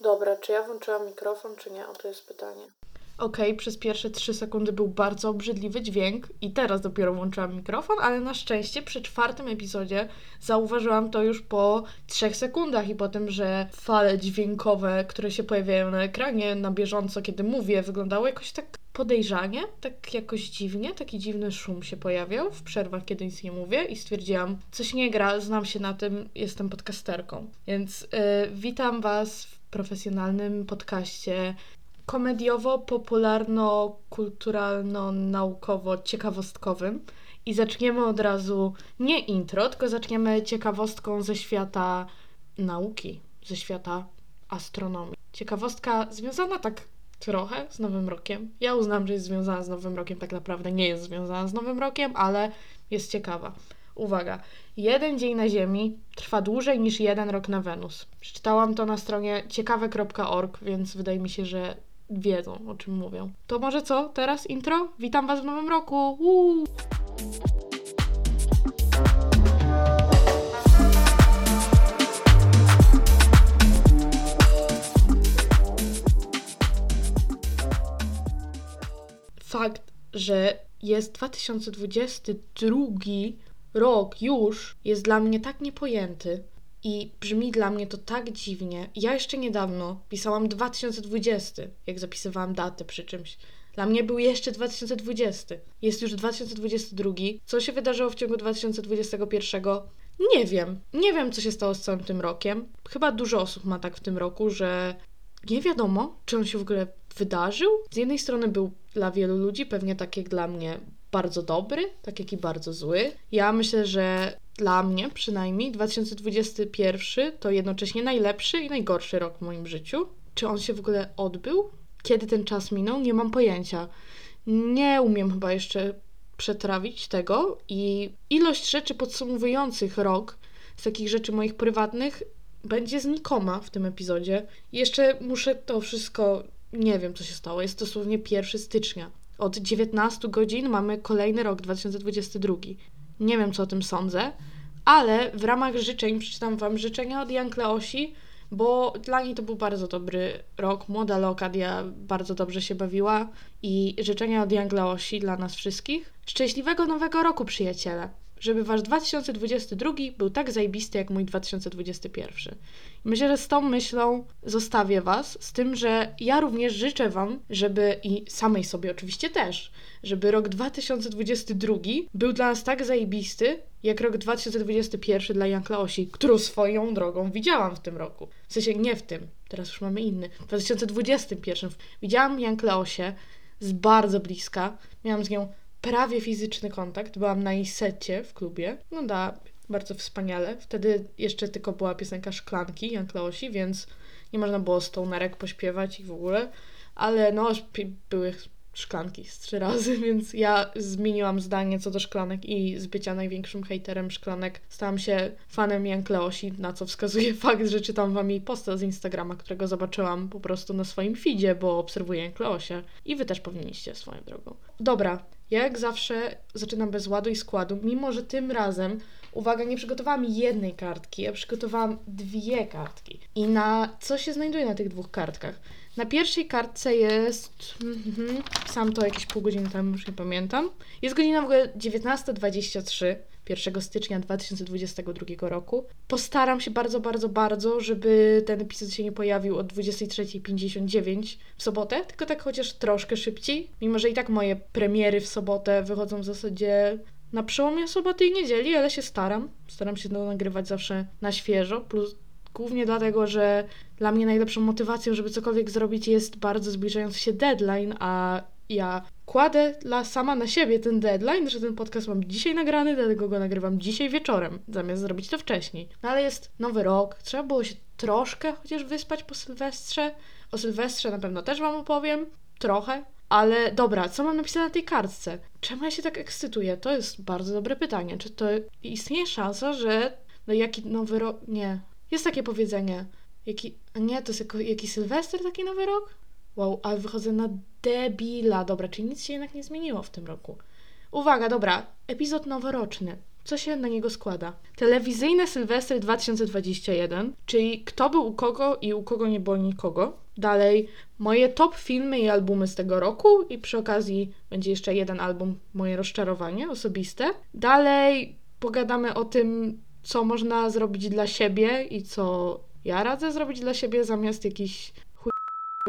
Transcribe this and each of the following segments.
Dobra, czy ja włączyłam mikrofon, czy nie? O to jest pytanie. Okej, przez pierwsze 3 sekundy był bardzo obrzydliwy dźwięk i teraz dopiero włączyłam mikrofon, ale na szczęście przy czwartym epizodzie zauważyłam to już po 3 sekundach i po tym, że fale dźwiękowe, które się pojawiają na ekranie na bieżąco, kiedy mówię, wyglądały jakoś tak podejrzanie, tak jakoś dziwnie, taki dziwny szum się pojawiał w przerwach, kiedy nic nie mówię i stwierdziłam, coś nie gra, znam się na tym, jestem podcasterką. Więc yy, witam Was w profesjonalnym podcaście komediowo-popularno-kulturalno-naukowo-ciekawostkowym. I zaczniemy od razu nie intro, tylko zaczniemy ciekawostką ze świata nauki, ze świata astronomii. Ciekawostka związana tak trochę z Nowym Rokiem. Ja uznam, że jest związana z Nowym Rokiem, tak naprawdę nie jest związana z Nowym Rokiem, ale jest ciekawa. Uwaga, jeden dzień na Ziemi trwa dłużej niż jeden rok na Wenus. Przeczytałam to na stronie ciekawe.org, więc wydaje mi się, że wiedzą o czym mówią. To może co? Teraz intro? Witam Was w Nowym Roku! Woo! Fakt, że jest 2022 rok już, jest dla mnie tak niepojęty i brzmi dla mnie to tak dziwnie. Ja jeszcze niedawno pisałam 2020, jak zapisywałam datę przy czymś. Dla mnie był jeszcze 2020. Jest już 2022. Co się wydarzyło w ciągu 2021? Nie wiem. Nie wiem, co się stało z całym tym rokiem. Chyba dużo osób ma tak w tym roku, że nie wiadomo, czy on się w ogóle wydarzył. Z jednej strony był dla wielu ludzi, pewnie tak jak dla mnie, bardzo dobry, tak jak i bardzo zły. Ja myślę, że dla mnie przynajmniej 2021 to jednocześnie najlepszy i najgorszy rok w moim życiu. Czy on się w ogóle odbył? Kiedy ten czas minął? Nie mam pojęcia. Nie umiem chyba jeszcze przetrawić tego i ilość rzeczy podsumowujących rok z takich rzeczy moich prywatnych będzie znikoma w tym epizodzie. Jeszcze muszę to wszystko, nie wiem co się stało, jest dosłownie 1 stycznia. Od 19 godzin mamy kolejny rok 2022. Nie wiem co o tym sądzę, ale w ramach życzeń przeczytam Wam życzenia od Jan Kleosi, bo dla niej to był bardzo dobry rok. Młoda Lokadia bardzo dobrze się bawiła i życzenia od Jan Kleosi dla nas wszystkich. Szczęśliwego nowego roku, przyjaciele! Żeby wasz 2022 był tak zajebisty jak mój 2021. Myślę, że z tą myślą zostawię was, z tym, że ja również życzę wam, żeby i samej sobie oczywiście też, żeby rok 2022 był dla nas tak zajebisty, jak rok 2021 dla Jan Klaosi, którą swoją drogą widziałam w tym roku. W sensie nie w tym, teraz już mamy inny. W 2021 widziałam Jan Klaosię z bardzo bliska. Miałam z nią prawie fizyczny kontakt. Byłam na jej secie w klubie. No da, bardzo wspaniale. Wtedy jeszcze tylko była piosenka Szklanki Jan Klaosi, więc nie można było stonerek pośpiewać i w ogóle. Ale no, były szklanki z trzy razy, więc ja zmieniłam zdanie co do szklanek i z bycia największym hejterem szklanek stałam się fanem Jan Kleosi, na co wskazuje fakt, że czytam wam jej posta z Instagrama, którego zobaczyłam po prostu na swoim feedzie, bo obserwuję Jan Kleosie i wy też powinniście swoją drogą. Dobra, ja jak zawsze zaczynam bez ładu i składu, mimo że tym razem, uwaga, nie przygotowałam jednej kartki, ja przygotowałam dwie kartki. I na co się znajduje na tych dwóch kartkach? Na pierwszej kartce jest. Mm, sam to jakieś pół godziny temu, już nie pamiętam. Jest godzina w ogóle 19.23. 1 stycznia 2022 roku. Postaram się bardzo, bardzo, bardzo, żeby ten epizod się nie pojawił o 23.59 w sobotę, tylko tak chociaż troszkę szybciej. Mimo, że i tak moje premiery w sobotę wychodzą w zasadzie na przełomie soboty i niedzieli, ale się staram. Staram się to nagrywać zawsze na świeżo, plus głównie dlatego, że dla mnie najlepszą motywacją, żeby cokolwiek zrobić, jest bardzo zbliżający się deadline, a ja kładę dla sama na siebie ten deadline, że ten podcast mam dzisiaj nagrany, dlatego go nagrywam dzisiaj wieczorem, zamiast zrobić to wcześniej. No ale jest nowy rok, trzeba było się troszkę chociaż wyspać po Sylwestrze. O Sylwestrze na pewno też Wam opowiem, trochę. Ale dobra, co mam napisane na tej kartce? Czemu ja się tak ekscytuję? To jest bardzo dobre pytanie. Czy to istnieje szansa, że no jaki nowy rok... Nie. Jest takie powiedzenie. Jaki... Nie, to jest jako... jaki Sylwester taki nowy rok? Wow, ale wychodzę na debila. Dobra, czyli nic się jednak nie zmieniło w tym roku. Uwaga, dobra, epizod noworoczny. co się na niego składa. Telewizyjne Sylwestry 2021, czyli kto był u kogo i u kogo nie było nikogo. Dalej, moje top filmy i albumy z tego roku i przy okazji będzie jeszcze jeden album, moje rozczarowanie osobiste. Dalej, pogadamy o tym, co można zrobić dla siebie i co ja radzę zrobić dla siebie zamiast jakichś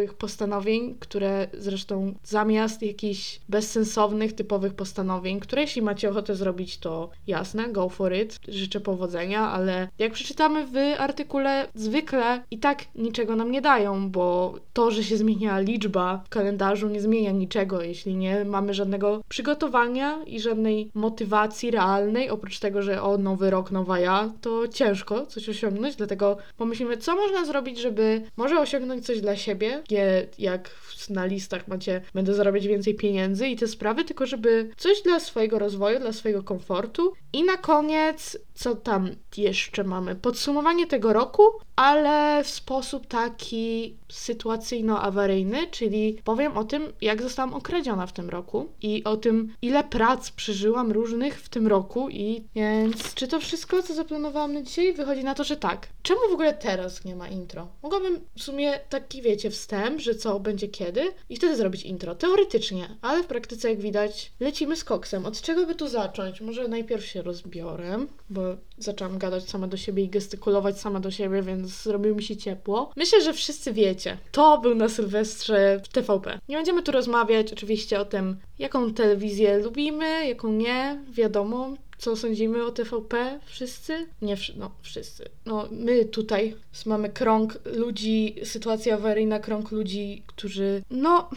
chujowych postanowień, które zresztą zamiast jakichś bezsensownych, typowych postanowień, które jeśli macie ochotę zrobić, to jasne, go for it, życzę powodzenia, ale jak przeczytamy w artykule, zwykle i tak niczego nam nie dają, bo to, że się zmienia liczba w kalendarzu nie zmienia niczego, jeśli nie mamy żadnego przygotowania i żadnej motywacji realnej, oprócz tego, że o, nowy rok, nowa ja, to ciężko coś osiągnąć, dlatego pomyślimy, co można zrobić, żeby może osiągnąć coś dla siebie, nie jak na listach macie, będę zarabiać więcej pieniędzy i te sprawy, tylko żeby coś dla swojego rozwoju, dla swojego komfortu. I na koniec, co tam jeszcze mamy? Podsumowanie tego roku, ale w sposób taki sytuacyjno-awaryjny, czyli powiem o tym, jak zostałam okradziona w tym roku i o tym, ile prac przeżyłam różnych w tym roku i więc czy to wszystko, co zaplanowałam na dzisiaj, wychodzi na to, że tak. Czemu w ogóle teraz nie ma intro? Mogłabym w sumie taki, wiecie, wstęp, że co będzie kiedy i wtedy zrobić intro. Teoretycznie, ale w praktyce, jak widać, lecimy z koksem. Od czego by tu zacząć? Może najpierw się rozbiorę, bo zaczęłam gadać sama do siebie i gestykulować sama do siebie, więc zrobiło mi się ciepło. Myślę, że wszyscy wiecie. To był na Sylwestrze w TVP. Nie będziemy tu rozmawiać oczywiście o tym, jaką telewizję lubimy, jaką nie. Wiadomo, co sądzimy o TVP? Wszyscy? Nie, no wszyscy. No my tutaj mamy krąg ludzi, sytuacja awaryjna, krąg ludzi, którzy, no,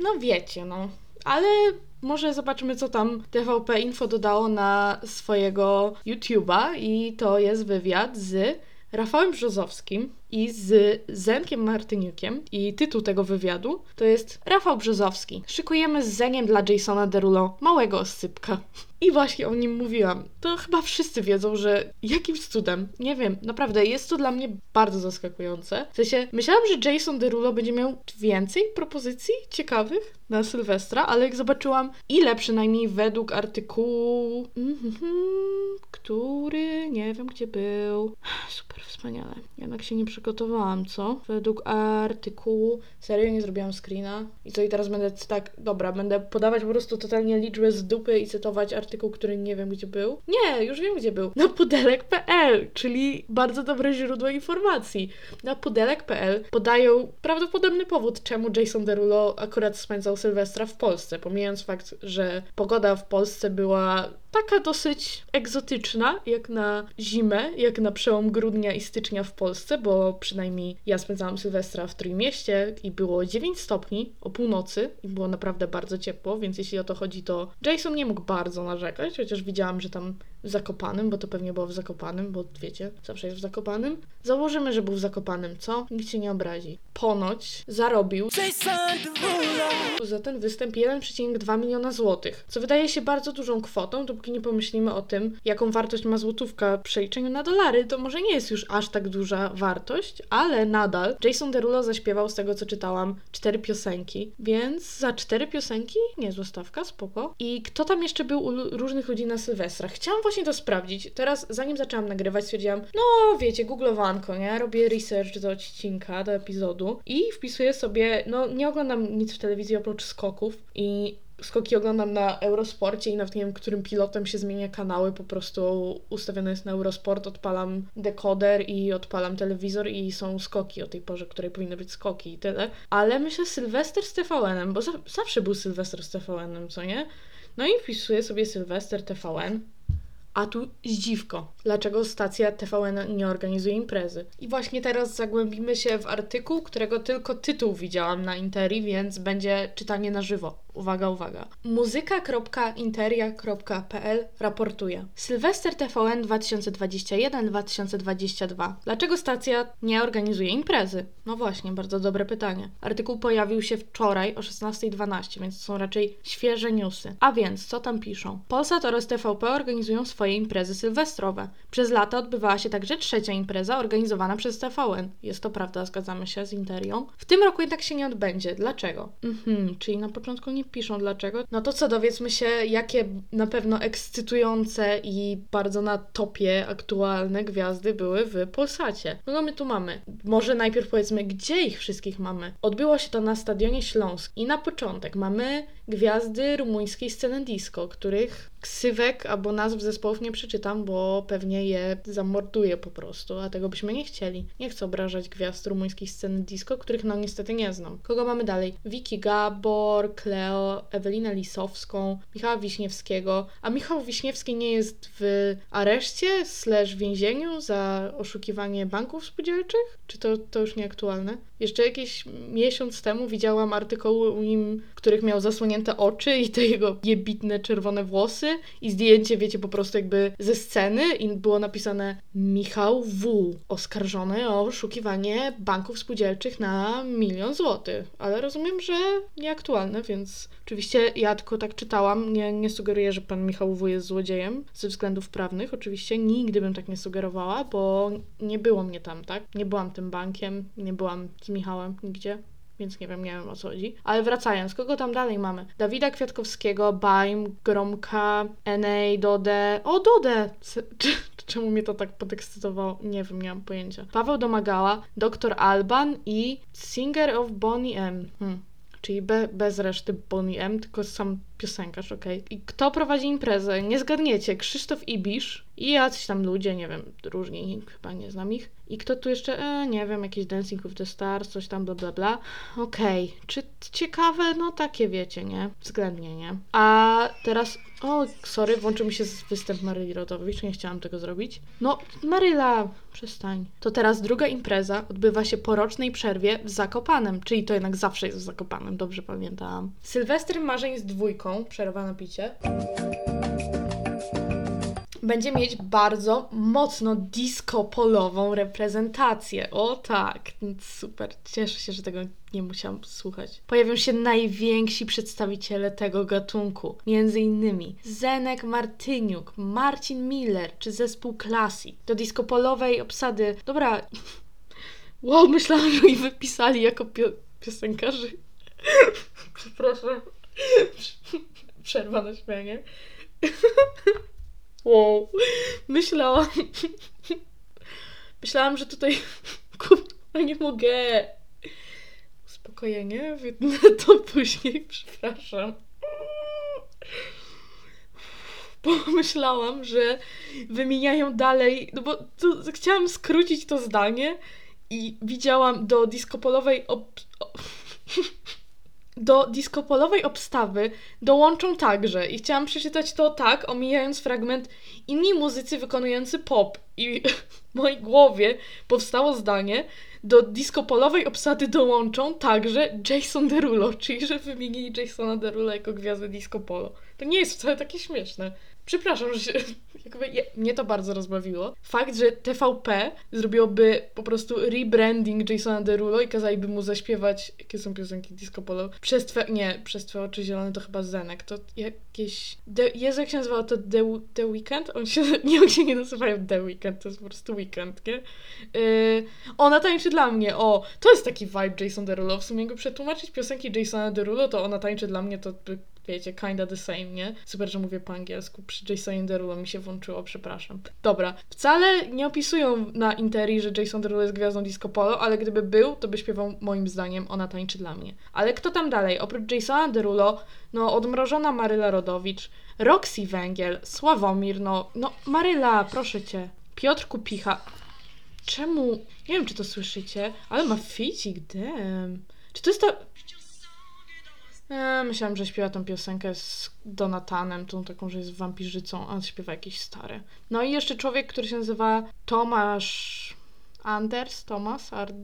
no wiecie, no. Ale może zobaczymy, co tam TVP Info dodało na swojego YouTube'a i to jest wywiad z Rafałem Brzozowskim i z Zenkiem Martyniukiem i tytuł tego wywiadu to jest Rafał Brzozowski. Szykujemy z Zeniem dla Jasona Derulo małego oscypka. I właśnie o nim mówiłam. To chyba wszyscy wiedzą, że jakimś cudem, nie wiem, naprawdę jest to dla mnie bardzo zaskakujące. W sensie, myślałam, że Jason Derulo będzie miał więcej propozycji ciekawych na Sylwestra, ale jak zobaczyłam, ile przynajmniej według artykułu, mm-hmm, który nie wiem gdzie był. Super, wspaniale. Jednak się nie przygotowałam, co? Według artykułu, serio nie zrobiłam screena. I co, i teraz będę tak, dobra, będę podawać po prostu totalnie liczbę z dupy i cytować artykuł, który nie wiem gdzie był. Nie, już wiem gdzie był. Na pudelek.pl, czyli bardzo dobre źródło informacji. Na pudelek.pl podają prawdopodobny powód, czemu Jason Derulo akurat spędzał Sylwestra w Polsce, pomijając fakt, że pogoda w Polsce była taka dosyć egzotyczna, jak na zimę, jak na przełom grudnia i stycznia w Polsce, bo przynajmniej ja spędzałam Sylwestra w Trójmieście i było 9 stopni o północy i było naprawdę bardzo ciepło, więc jeśli o to chodzi, to Jason nie mógł bardzo narzekać, chociaż widziałam, że tam w Zakopanym, bo to pewnie było w Zakopanym, bo wiecie, zawsze jest w Zakopanym. Założymy, że był w Zakopanym, co? Nikt się nie obrazi. Ponoć zarobił za ten występ 1,2 miliona złotych, co wydaje się bardzo dużą kwotą, dopóki nie pomyślimy o tym, jaką wartość ma złotówka w przeliczeniu na dolary, to może nie jest już aż tak duża wartość, ale nadal Jason Derulo zaśpiewał z tego, co czytałam, cztery piosenki, więc za cztery piosenki niezła stawka, spoko. I kto tam jeszcze był u różnych ludzi na Sylwestra? Chciałam właśnie to sprawdzić. Teraz, zanim zaczęłam nagrywać, stwierdziłam, no wiecie, googlowanko, nie? Robię research do odcinka, do epizodu i wpisuję sobie, no nie oglądam nic w telewizji oprócz skoków i skoki oglądam na Eurosporcie i nawet nie wiem, którym pilotem się zmienia kanały, po prostu ustawiony jest na Eurosport, odpalam dekoder i odpalam telewizor i są skoki o tej porze, której powinny być skoki i tyle. Ale myślę Sylwester z TVN-em, bo za zawsze był Sylwester z TVN-em, co nie? No i wpisuję sobie Sylwester TVN a tu zdziwko. Dlaczego stacja TVN nie organizuje imprezy? I właśnie teraz zagłębimy się w artykuł, którego tylko tytuł widziałam na Interi, więc będzie czytanie na żywo. Uwaga, uwaga. Muzyka.interia.pl raportuje. Sylwester TVN 2021-2022. Dlaczego stacja nie organizuje imprezy? No właśnie, bardzo dobre pytanie. Artykuł pojawił się wczoraj o 16.12, więc są raczej świeże newsy. A więc, co tam piszą? Polsat oraz TVP organizują swoje imprezy sylwestrowe. Przez lata odbywała się także trzecia impreza organizowana przez TVN. Jest to prawda, zgadzamy się z Interią. W tym roku jednak się nie odbędzie. Dlaczego? Mhm, czyli na początku nie piszą dlaczego. No to co, dowiedzmy się, jakie na pewno ekscytujące i bardzo na topie aktualne gwiazdy były w Polsacie. No, no my tu mamy. Może najpierw powiedzmy, gdzie ich wszystkich mamy. Odbyło się to na Stadionie Śląsk i na początek mamy gwiazdy rumuńskiej sceny disco, których ksywek albo nazw zespołów nie przeczytam, bo pewnie je zamorduję po prostu, a tego byśmy nie chcieli. Nie chcę obrażać gwiazd rumuńskiej sceny disco, których no niestety nie znam. Kogo mamy dalej? Wiki Gabor, Kleo, Ewelinę Lisowską, Michała Wiśniewskiego. A Michał Wiśniewski nie jest w areszcie slash więzieniu za oszukiwanie banków spółdzielczych? Czy to, to już nieaktualne? Jeszcze jakiś miesiąc temu widziałam artykuły u nim, których miał zasłonięte oczy i te jego jebitne czerwone włosy i zdjęcie, wiecie, po prostu jakby ze sceny i było napisane Michał W. oskarżony o oszukiwanie banków spółdzielczych na milion złotych. Ale rozumiem, że nieaktualne, więc oczywiście ja tylko tak czytałam. Nie, nie sugeruję, że pan Michał W. jest złodziejem ze względów prawnych. Oczywiście nigdy bym tak nie sugerowała, bo nie było mnie tam, tak? Nie byłam tym bankiem, nie byłam Michałem nigdzie więc nie wiem, nie wiem o co chodzi. Ale wracając, kogo tam dalej mamy? Dawida Kwiatkowskiego, Baim, Gromka, NA, Dode. O, Dode! Czemu mnie to tak podekscytowało? Nie wiem, nie mam pojęcia. Paweł Domagała, Dr. Alban i Singer of Bonnie M. Hmm. Czyli be, bez reszty Bonnie M, tylko sam piosenkarz, okej. Okay. I kto prowadzi imprezę? Nie zgadniecie. Krzysztof Ibisz i jacyś tam ludzie, nie wiem, różni, chyba nie znam ich. I kto tu jeszcze? E, nie wiem, jakiś Dancing with the Stars, coś tam, bla, bla, bla. Okej. Okay. Czy ciekawe? No takie wiecie, nie? Względnie, nie? A teraz... O, sorry, włączył mi się występ Maryli Rodowicz, nie chciałam tego zrobić. No, Maryla, przestań. To teraz druga impreza odbywa się po rocznej przerwie w Zakopanem, czyli to jednak zawsze jest w Zakopanem, dobrze pamiętałam. Sylwester Marzeń z dwójką, przerwa na picie będzie mieć bardzo mocno disco-polową reprezentację. O tak, super. Cieszę się, że tego nie musiałam słuchać. Pojawią się najwięksi przedstawiciele tego gatunku. Między innymi Zenek Martyniuk, Marcin Miller czy zespół Classic. Do disco-polowej obsady... Dobra... Wow, myślałam, że mi wypisali jako pio piosenkarzy. Przepraszam. Przerwa na śmianie. Wow. Myślałam. Myślałam, że tutaj. Kurwa, nie mogę. Uspokojenie, wytnę to później, przepraszam. Pomyślałam, że wymieniają dalej, no bo chciałam skrócić to zdanie i widziałam do diskopolowej op do diskopolowej obstawy dołączą także, i chciałam przeczytać to tak, omijając fragment, inni muzycy wykonujący pop. I w mojej głowie powstało zdanie, do diskopolowej obsady dołączą także Jason Derulo, czyli że wymienili Jasona Derulo jako gwiazdę disco polo. To nie jest wcale takie śmieszne. Przepraszam, że się, jakby je, mnie to bardzo rozbawiło. Fakt, że TVP zrobiłoby po prostu rebranding Jasona Derulo i kazaliby mu zaśpiewać, jakie są piosenki disco polo, przez twe, nie, przez twoje oczy zielone to chyba Zenek, to jakieś, de, Jezu, jak się nazywało to The, The Weekend? On się, nie, on się nie nazywają The Weekend, to jest po prostu Weekend, nie? Yy, ona tańczy dla mnie, o, to jest taki vibe Jason Derulo, w sumie go przetłumaczyć piosenki Jasona Derulo, to ona tańczy dla mnie, to by wiecie, kinda the same, nie? Super, że mówię po angielsku. Przy Jasonie Derulo mi się włączyło, przepraszam. Dobra, wcale nie opisują na Interi, że Jason Derulo jest gwiazdą disco polo, ale gdyby był, to by śpiewał moim zdaniem Ona tańczy dla mnie. Ale kto tam dalej? Oprócz Jasona Derulo, no odmrożona Maryla Rodowicz, Roxy Węgiel, Sławomir, no, no Maryla, proszę cię. Piotr Kupicha. Czemu? Nie wiem, czy to słyszycie, ale ma ficik, damn. Czy to jest ta... E, myślałam, że śpiewa tą piosenkę z Donatanem, tą taką, że jest wampirzycą, a on śpiewa jakieś stare. No i jeszcze człowiek, który się nazywa Tomasz Anders, Tomas, Ard...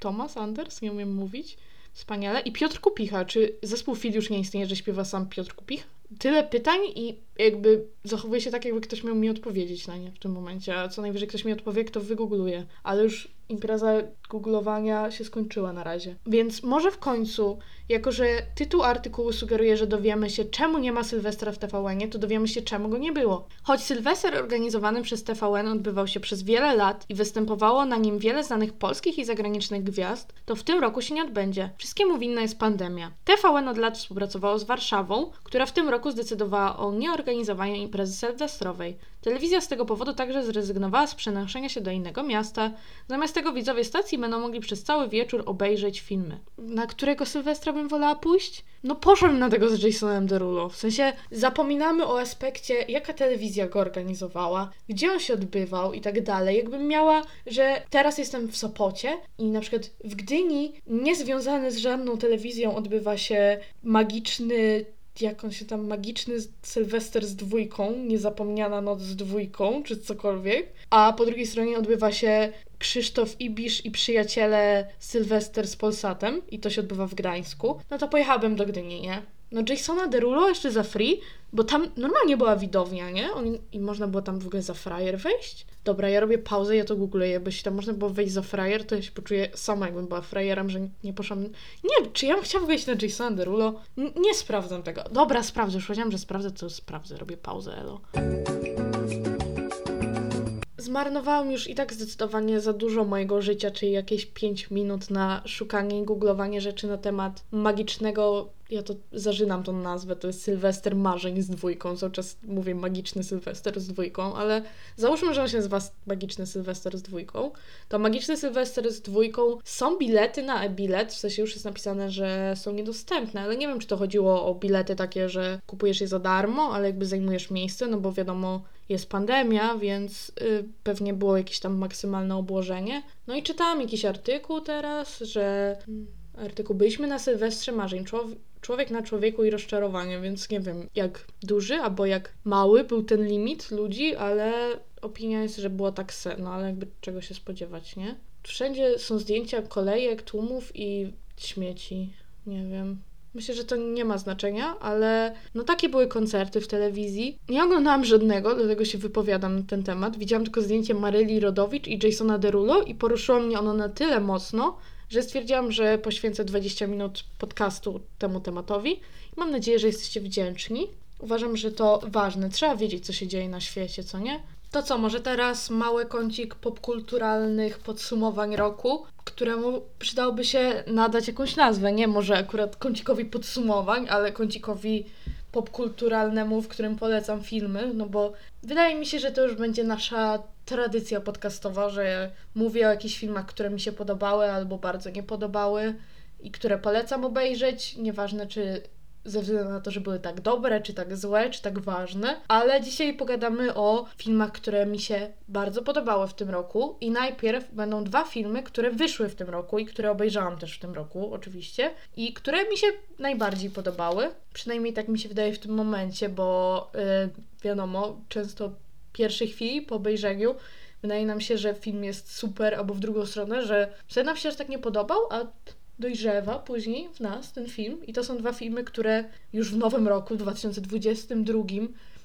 Tomas Anders, nie umiem mówić. Wspaniale. I Piotr Kupicha. Czy zespół Fil już nie istnieje, że śpiewa sam Piotr Kupich? Tyle pytań i jakby zachowuje się tak, jakby ktoś miał mi odpowiedzieć na nie w tym momencie. A co najwyżej ktoś mi odpowie, kto wygoogluje. Ale już impreza googlowania się skończyła na razie. Więc może w końcu, jako że tytuł artykułu sugeruje, że dowiemy się, czemu nie ma Sylwestra w tvn to dowiemy się, czemu go nie było. Choć Sylwester organizowany przez TVN odbywał się przez wiele lat i występowało na nim wiele znanych polskich i zagranicznych gwiazd, to w tym roku się nie odbędzie. Wszystkiemu winna jest pandemia. TVN od lat współpracowało z Warszawą, która w tym roku zdecydowała o nieorganizowaniu imprezy sylwestrowej. Telewizja z tego powodu także zrezygnowała z przenoszenia się do innego miasta. Zamiast tego widzowie stacji będą mogli przez cały wieczór obejrzeć filmy. Na którego Sylwestra bym wolała pójść? No poszłam na tego z Jasonem Derulo. W sensie zapominamy o aspekcie, jaka telewizja go organizowała, gdzie on się odbywał i tak dalej. Jakbym miała, że teraz jestem w Sopocie i na przykład w Gdyni, niezwiązany z żadną telewizją, odbywa się magiczny jak on się tam, magiczny Sylwester z dwójką, niezapomniana noc z dwójką, czy cokolwiek. A po drugiej stronie odbywa się Krzysztof Ibisz i przyjaciele Sylwester z Polsatem i to się odbywa w Gdańsku. No to pojechałabym do Gdyni, nie? No Jasona Derulo jeszcze za free, bo tam normalnie była widownia, nie? On, I można było tam w ogóle za frajer wejść. Dobra, ja robię pauzę, ja to googluję, jakbyś tam można było wejść za frajer, to ja się poczuję sama, jakbym była frajerem, że nie poszłam... Nie, czy ja bym chciała wejść na Jasona Derulo? N nie sprawdzam tego. Dobra, sprawdzę, już powiedziałam, że sprawdzę, to sprawdzę, robię pauzę, elo. Zmarnowałam już i tak zdecydowanie za dużo mojego życia, czyli jakieś 5 minut na szukanie i googlowanie rzeczy na temat magicznego ja to zażynam tą nazwę, to jest Sylwester Marzeń z dwójką, cały czas mówię magiczny Sylwester z dwójką, ale załóżmy, że on się nazywa magiczny Sylwester z dwójką, to magiczny Sylwester z dwójką są bilety na e-bilet, w sensie już jest napisane, że są niedostępne, ale nie wiem, czy to chodziło o bilety takie, że kupujesz je za darmo, ale jakby zajmujesz miejsce, no bo wiadomo, jest pandemia, więc y, pewnie było jakieś tam maksymalne obłożenie. No i czytałam jakiś artykuł teraz, że mm, artykuł Byliśmy na Sylwestrze Marzeń. Człowiek na człowieku i rozczarowanie, więc nie wiem jak duży albo jak mały był ten limit ludzi, ale opinia jest, że było tak se, no ale jakby czego się spodziewać, nie? Wszędzie są zdjęcia kolejek, tłumów i śmieci. Nie wiem. Myślę, że to nie ma znaczenia, ale no takie były koncerty w telewizji. Nie oglądałam żadnego, dlatego się wypowiadam na ten temat. Widziałam tylko zdjęcie Maryli Rodowicz i Jasona Derulo i poruszyło mnie ono na tyle mocno, że stwierdziłam, że poświęcę 20 minut podcastu temu tematowi. Mam nadzieję, że jesteście wdzięczni. Uważam, że to ważne. Trzeba wiedzieć, co się dzieje na świecie, co nie? To co, może teraz mały kącik popkulturalnych podsumowań roku, któremu przydałoby się nadać jakąś nazwę. Nie może akurat kącikowi podsumowań, ale kącikowi popkulturalnemu, w którym polecam filmy, no bo wydaje mi się, że to już będzie nasza tradycja podcastowa, że mówię o jakichś filmach, które mi się podobały albo bardzo nie podobały i które polecam obejrzeć, nieważne czy ze względu na to, że były tak dobre, czy tak złe, czy tak ważne. Ale dzisiaj pogadamy o filmach, które mi się bardzo podobały w tym roku. I najpierw będą dwa filmy, które wyszły w tym roku i które obejrzałam też w tym roku, oczywiście, i które mi się najbardziej podobały. Przynajmniej tak mi się wydaje w tym momencie, bo yy, wiadomo, często pierwszej chwili po obejrzeniu wydaje nam się, że film jest super, albo w drugą stronę, że sobie nam się aż tak nie podobał, a dojrzewa później w nas ten film. I to są dwa filmy, które już w nowym roku, 2022,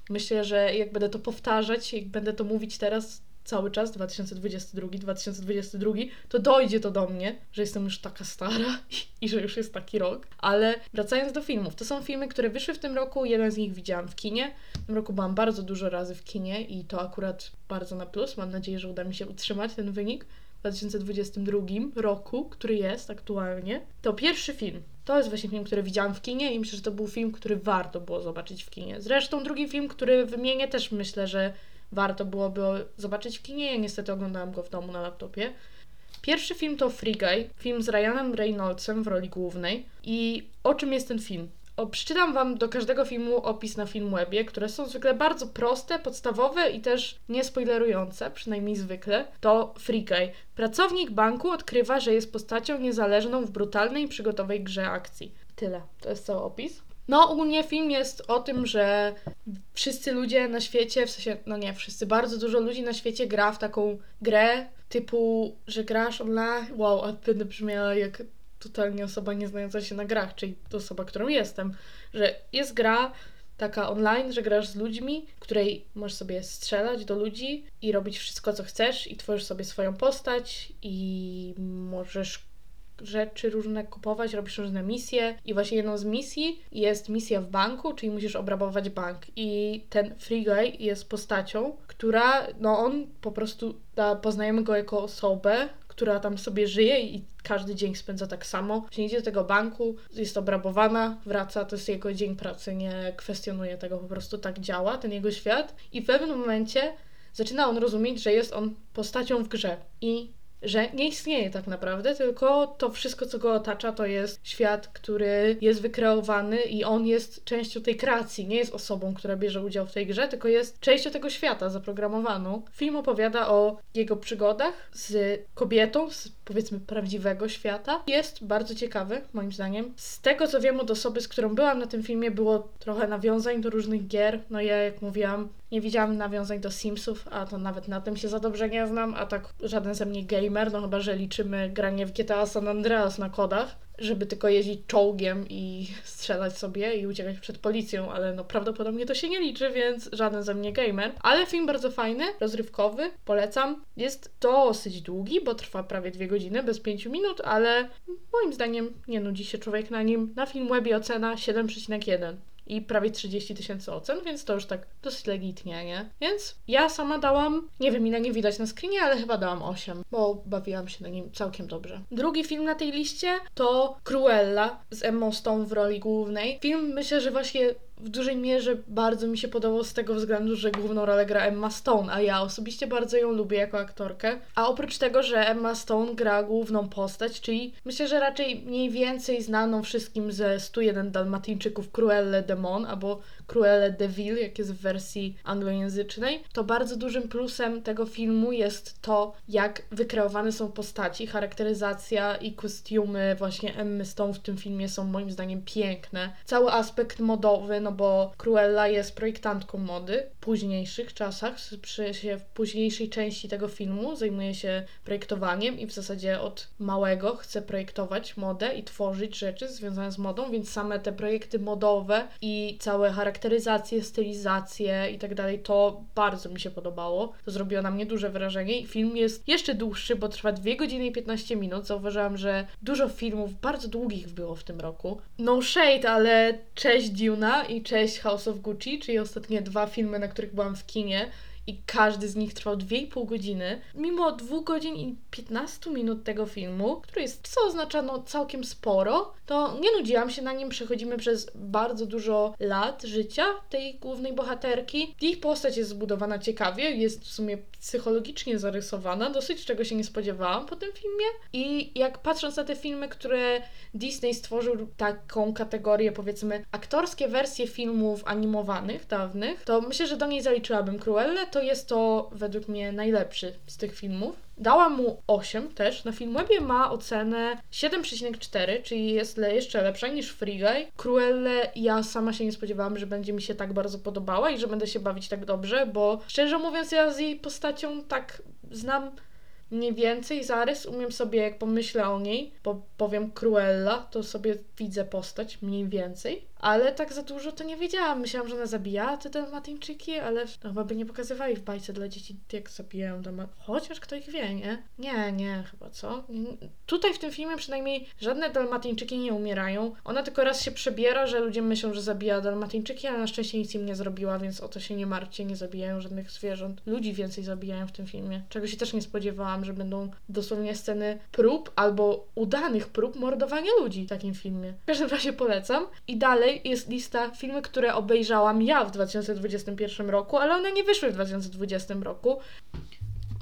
myślę, że jak będę to powtarzać, jak będę to mówić teraz cały czas, 2022, 2022, to dojdzie to do mnie, że jestem już taka stara i, że już jest taki rok. Ale wracając do filmów, to są filmy, które wyszły w tym roku, jeden z nich widziałam w kinie. W tym roku byłam bardzo dużo razy w kinie i to akurat bardzo na plus. Mam nadzieję, że uda mi się utrzymać ten wynik. 2022 roku, który jest aktualnie, to pierwszy film. To jest właśnie film, który widziałam w kinie i myślę, że to był film, który warto było zobaczyć w kinie. Zresztą drugi film, który wymienię, też myślę, że warto byłoby zobaczyć w kinie. Ja niestety oglądałam go w domu na laptopie. Pierwszy film to Free Guy, film z Ryanem Reynoldsem w roli głównej. I o czym jest ten film? O, przeczytam Wam do każdego filmu opis na Filmwebie, które są zwykle bardzo proste, podstawowe i też niespoilerujące, przynajmniej zwykle. To Free Guy. Pracownik banku odkrywa, że jest postacią niezależną w brutalnej przygotowej grze akcji. Tyle. To jest cały opis. No, ogólnie film jest o tym, że wszyscy ludzie na świecie, w sensie, no nie wszyscy, bardzo dużo ludzi na świecie gra w taką grę typu, że grasz online. Wow, a będę brzmiała jak totalnie osoba nie znająca się na grach, czyli osoba, którą jestem, że jest gra, taka online, że grasz z ludźmi, której możesz sobie strzelać do ludzi i robić wszystko, co chcesz, i tworzysz sobie swoją postać, i możesz rzeczy różne kupować, robisz różne misje i właśnie jedną z misji jest misja w banku, czyli musisz obrabować bank. I ten Free Guy jest postacią, która, no on po prostu, da, poznajemy go jako osobę, która tam sobie żyje i każdy dzień spędza tak samo. Właśnie idzie do tego banku, jest obrabowana, wraca, to jest jego dzień pracy, nie kwestionuje tego, po prostu tak działa ten jego świat. I w pewnym momencie zaczyna on rozumieć, że jest on postacią w grze. I że nie istnieje tak naprawdę, tylko to wszystko, co go otacza, to jest świat, który jest wykreowany i on jest częścią tej kreacji. Nie jest osobą, która bierze udział w tej grze, tylko jest częścią tego świata zaprogramowaną. Film opowiada o jego przygodach z kobietą z powiedzmy prawdziwego świata. Jest bardzo ciekawy, moim zdaniem. Z tego, co wiem od osoby, z którą byłam na tym filmie, było trochę nawiązań do różnych gier. No ja, jak mówiłam, nie widziałam nawiązań do Simsów, a to nawet na tym się za dobrze nie znam, a tak żaden ze mnie gamer, no chyba, że liczymy granie w GTA San Andreas na kodach, żeby tylko jeździć czołgiem i strzelać sobie i uciekać przed policją, ale no prawdopodobnie to się nie liczy, więc żaden ze mnie gamer. Ale film bardzo fajny, rozrywkowy, polecam. Jest dosyć długi, bo trwa prawie dwie godziny, bez pięciu minut, ale moim zdaniem nie nudzi się człowiek na nim. Na film webie ocena 7,1 i prawie 30 tysięcy ocen, więc to już tak dosyć legitnie, nie? Więc ja sama dałam, nie wiem ile nie widać na screenie, ale chyba dałam 8, bo bawiłam się na nim całkiem dobrze. Drugi film na tej liście to Cruella z Emma Stone w roli głównej. Film myślę, że właśnie w dużej mierze bardzo mi się podobał z tego względu, że główną rolę gra Emma Stone, a ja osobiście bardzo ją lubię jako aktorkę. A oprócz tego, że Emma Stone gra główną postać, czyli myślę, że raczej mniej więcej znaną wszystkim ze 101 Dalmatyńczyków Cruelle de Mon albo Cruelle de Vil, jak jest w wersji anglojęzycznej, to bardzo dużym plusem tego filmu jest to, jak wykreowane są postaci, charakteryzacja i kostiumy właśnie Emmy Stone w tym filmie są moim zdaniem piękne. Cały aspekt modowy, no bo Cruella jest projektantką mody w późniejszych czasach, przy się w późniejszej części tego filmu zajmuje się projektowaniem i w zasadzie od małego chce projektować modę i tworzyć rzeczy związane z modą, więc same te projekty modowe i całe charakteryzacje, stylizacje i tak dalej, to bardzo mi się podobało. To zrobiło na mnie duże wrażenie i film jest jeszcze dłuższy, bo trwa 2 godziny i 15 minut. Zauważyłam, że dużo filmów bardzo długich było w tym roku. No shade, ale cześć Duna i cześć House of Gucci, czyli ostatnie dwa filmy, na których byłam w kinie i każdy z nich trwał 2,5 godziny. Mimo 2 godzin i 15 minut tego filmu, który jest, co oznacza no całkiem sporo, to nie nudziłam się na nim. Przechodzimy przez bardzo dużo lat życia tej głównej bohaterki. Ich postać jest zbudowana ciekawie, jest w sumie psychologicznie zarysowana, dosyć czego się nie spodziewałam po tym filmie. I jak patrząc na te filmy, które Disney stworzył taką kategorię, powiedzmy, aktorskie wersje filmów animowanych, dawnych, to myślę, że do niej zaliczyłabym Cruelle. To jest to według mnie najlepszy z tych filmów. Dałam mu 8 też. Na Filmwebie ma ocenę 7,4, czyli jest jeszcze lepsza niż Free Guy. Cruelle ja sama się nie spodziewałam, że będzie mi się tak bardzo podobała i że będę się bawić tak dobrze, bo szczerze mówiąc ja z jej postacią tak znam mniej więcej zarys, umiem sobie, jak pomyślę o niej, bo powiem Cruella, to sobie widzę postać mniej więcej, ale tak za dużo to nie wiedziałam. Myślałam, że ona zabija te dalmatyńczyki, ale no, chyba by nie pokazywali w bajce dla dzieci, jak zabijają dalmat... Chociaż kto ich wie, nie? Nie, nie, chyba co? Tutaj w tym filmie przynajmniej żadne dalmatyńczyki nie umierają. Ona tylko raz się przebiera, że ludzie myślą, że zabija dalmatyńczyki, ale na szczęście nic im nie zrobiła, więc o to się nie martwcie, nie zabijają żadnych zwierząt. Ludzi więcej zabijają w tym filmie, czego się też nie spodziewałam, że będą dosłownie sceny prób albo udanych prób mordowania ludzi w takim filmie. W każdym razie polecam. I dalej jest lista filmy, które obejrzałam ja w 2021 roku, ale one nie wyszły w 2020 roku.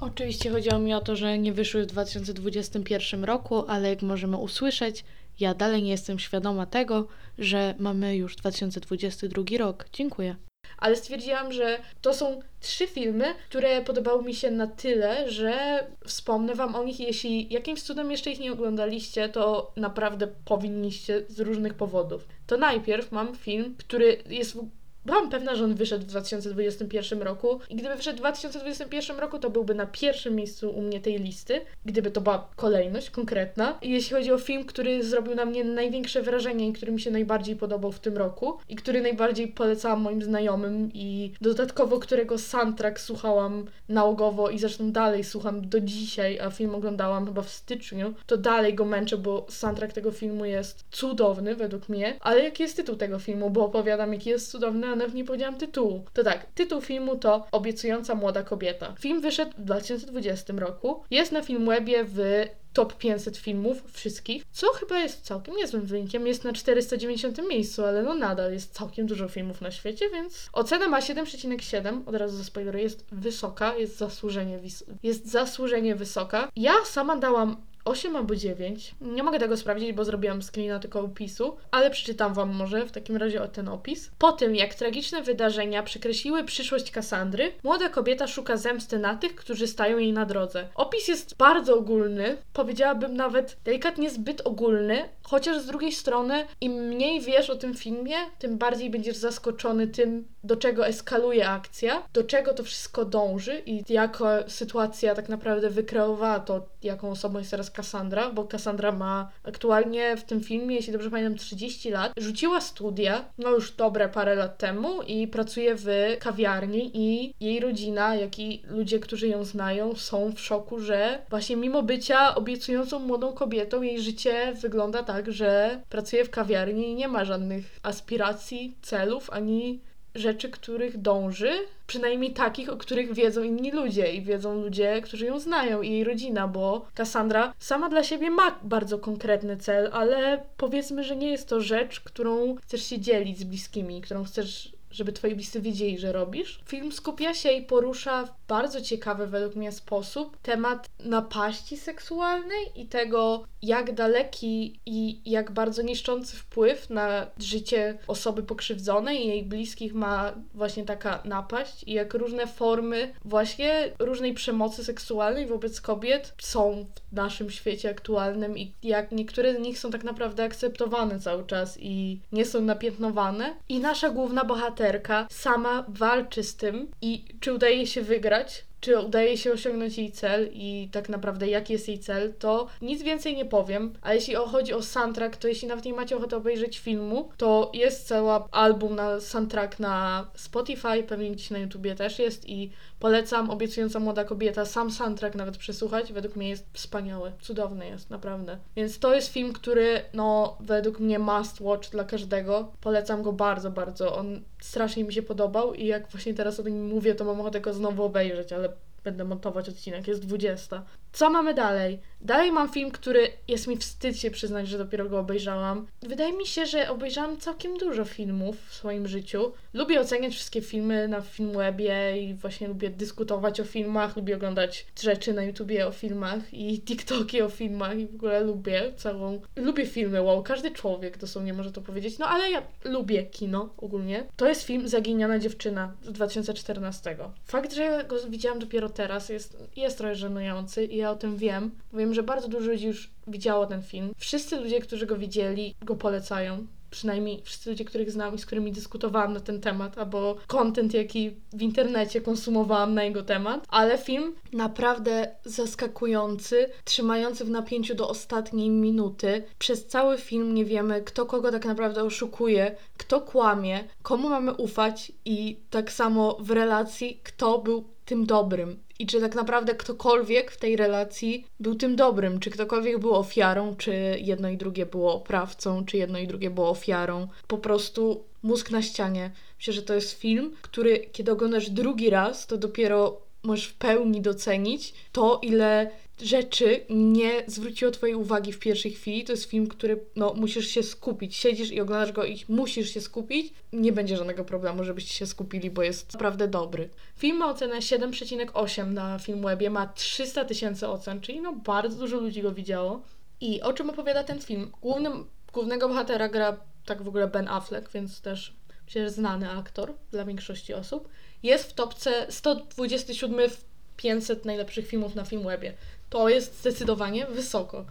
Oczywiście chodziło mi o to, że nie wyszły w 2021 roku, ale jak możemy usłyszeć, ja dalej nie jestem świadoma tego, że mamy już 2022 rok. Dziękuję ale stwierdziłam, że to są trzy filmy, które podobały mi się na tyle, że wspomnę Wam o nich. Jeśli jakimś cudem jeszcze ich nie oglądaliście, to naprawdę powinniście z różnych powodów. To najpierw mam film, który jest byłam pewna, że on wyszedł w 2021 roku i gdyby wyszedł w 2021 roku, to byłby na pierwszym miejscu u mnie tej listy, gdyby to była kolejność konkretna. I jeśli chodzi o film, który zrobił na mnie największe wrażenie i który mi się najbardziej podobał w tym roku i który najbardziej polecałam moim znajomym i dodatkowo którego soundtrack słuchałam nałogowo i zresztą dalej słucham do dzisiaj, a film oglądałam chyba w styczniu, to dalej go męczę, bo soundtrack tego filmu jest cudowny według mnie. Ale jaki jest tytuł tego filmu? Bo opowiadam, jaki jest cudowny, nawet nie powiedziałam tytułu. To tak, tytuł filmu to Obiecująca młoda kobieta. Film wyszedł w 2020 roku. Jest na Filmwebie w top 500 filmów wszystkich, co chyba jest całkiem niezłym wynikiem. Jest na 490 miejscu, ale no nadal jest całkiem dużo filmów na świecie, więc ocena ma 7,7, od razu zaspoileruję, jest wysoka, jest zasłużenie, jest zasłużenie wysoka. Ja sama dałam 8 albo 9. Nie mogę tego sprawdzić, bo zrobiłam screena tylko opisu, ale przeczytam Wam może w takim razie o ten opis. Po tym, jak tragiczne wydarzenia przekreśliły przyszłość Kassandry, młoda kobieta szuka zemsty na tych, którzy stają jej na drodze. Opis jest bardzo ogólny, powiedziałabym nawet delikatnie zbyt ogólny, chociaż z drugiej strony im mniej wiesz o tym filmie, tym bardziej będziesz zaskoczony tym, do czego eskaluje akcja, do czego to wszystko dąży i jaka sytuacja tak naprawdę wykreowała to, jaką osobą jest teraz Cassandra, bo Cassandra ma aktualnie w tym filmie, jeśli dobrze pamiętam, 30 lat. Rzuciła studia, no już dobre parę lat temu i pracuje w kawiarni i jej rodzina, jak i ludzie, którzy ją znają, są w szoku, że właśnie mimo bycia obiecującą młodą kobietą, jej życie wygląda tak, że pracuje w kawiarni i nie ma żadnych aspiracji, celów, ani rzeczy, których dąży, przynajmniej takich, o których wiedzą inni ludzie i wiedzą ludzie, którzy ją znają i jej rodzina, bo Cassandra sama dla siebie ma bardzo konkretny cel, ale powiedzmy, że nie jest to rzecz, którą chcesz się dzielić z bliskimi, którą chcesz żeby twoi bliscy wiedzieli, że robisz. Film skupia się i porusza w bardzo ciekawy według mnie sposób temat napaści seksualnej i tego, jak daleki i jak bardzo niszczący wpływ na życie osoby pokrzywdzonej i jej bliskich ma właśnie taka napaść i jak różne formy właśnie różnej przemocy seksualnej wobec kobiet są w naszym świecie aktualnym i jak niektóre z nich są tak naprawdę akceptowane cały czas i nie są napiętnowane. I nasza główna bohaterka sama walczy z tym i czy udaje się wygrać, czy udaje się osiągnąć jej cel i tak naprawdę jaki jest jej cel, to nic więcej nie powiem. A jeśli chodzi o soundtrack, to jeśli nawet nie macie ochoty obejrzeć filmu, to jest cała album na soundtrack na Spotify, pewnie gdzieś na YouTubie też jest i polecam Obiecująca Młoda Kobieta, sam soundtrack nawet przesłuchać, według mnie jest wspaniały, cudowny jest, naprawdę. Więc to jest film, który no według mnie must watch dla każdego. Polecam go bardzo, bardzo. On strasznie mi się podobał i jak właśnie teraz o tym mówię, to mam ochotę go znowu obejrzeć, ale będę montować odcinek, jest 20. Co mamy dalej? Dalej mam film, który jest mi wstyd się przyznać, że dopiero go obejrzałam. Wydaje mi się, że obejrzałam całkiem dużo filmów w swoim życiu. Lubię oceniać wszystkie filmy na Filmwebie i właśnie lubię dyskutować o filmach, lubię oglądać rzeczy na YouTubie o filmach i TikToki o filmach i w ogóle lubię całą... Lubię filmy, wow, każdy człowiek dosłownie może to powiedzieć, no ale ja lubię kino ogólnie. To jest film Zaginiona dziewczyna z 2014. Fakt, że go widziałam dopiero teraz jest, jest trochę żenujący i ja o tym wiem. Wiem, że bardzo dużo ludzi już widziało ten film. Wszyscy ludzie, którzy go widzieli, go polecają przynajmniej wszyscy ludzie, których znam i z którymi dyskutowałam na ten temat, albo content, jaki w internecie konsumowałam na jego temat, ale film naprawdę zaskakujący, trzymający w napięciu do ostatniej minuty. Przez cały film nie wiemy, kto kogo tak naprawdę oszukuje, kto kłamie, komu mamy ufać i tak samo w relacji, kto był tym dobrym. I czy tak naprawdę ktokolwiek w tej relacji był tym dobrym, czy ktokolwiek był ofiarą, czy jedno i drugie było oprawcą, czy jedno i drugie było ofiarą. Po prostu mózg na ścianie. Myślę, że to jest film, który kiedy oglądasz drugi raz, to dopiero możesz w pełni docenić to, ile rzeczy nie zwróciło Twojej uwagi w pierwszej chwili. To jest film, który no, musisz się skupić. Siedzisz i oglądasz go i musisz się skupić. Nie będzie żadnego problemu, żebyście się skupili, bo jest naprawdę dobry. Film ma ocenę 7,8 na Filmwebie, ma 300 tysięcy ocen, czyli no bardzo dużo ludzi go widziało. I o czym opowiada ten film? Głównym, głównego bohatera gra tak w ogóle Ben Affleck, więc też że znany aktor dla większości osób. Jest w topce 127 w 500 najlepszych filmów na Filmwebie. To jest zdecydowanie wysoko.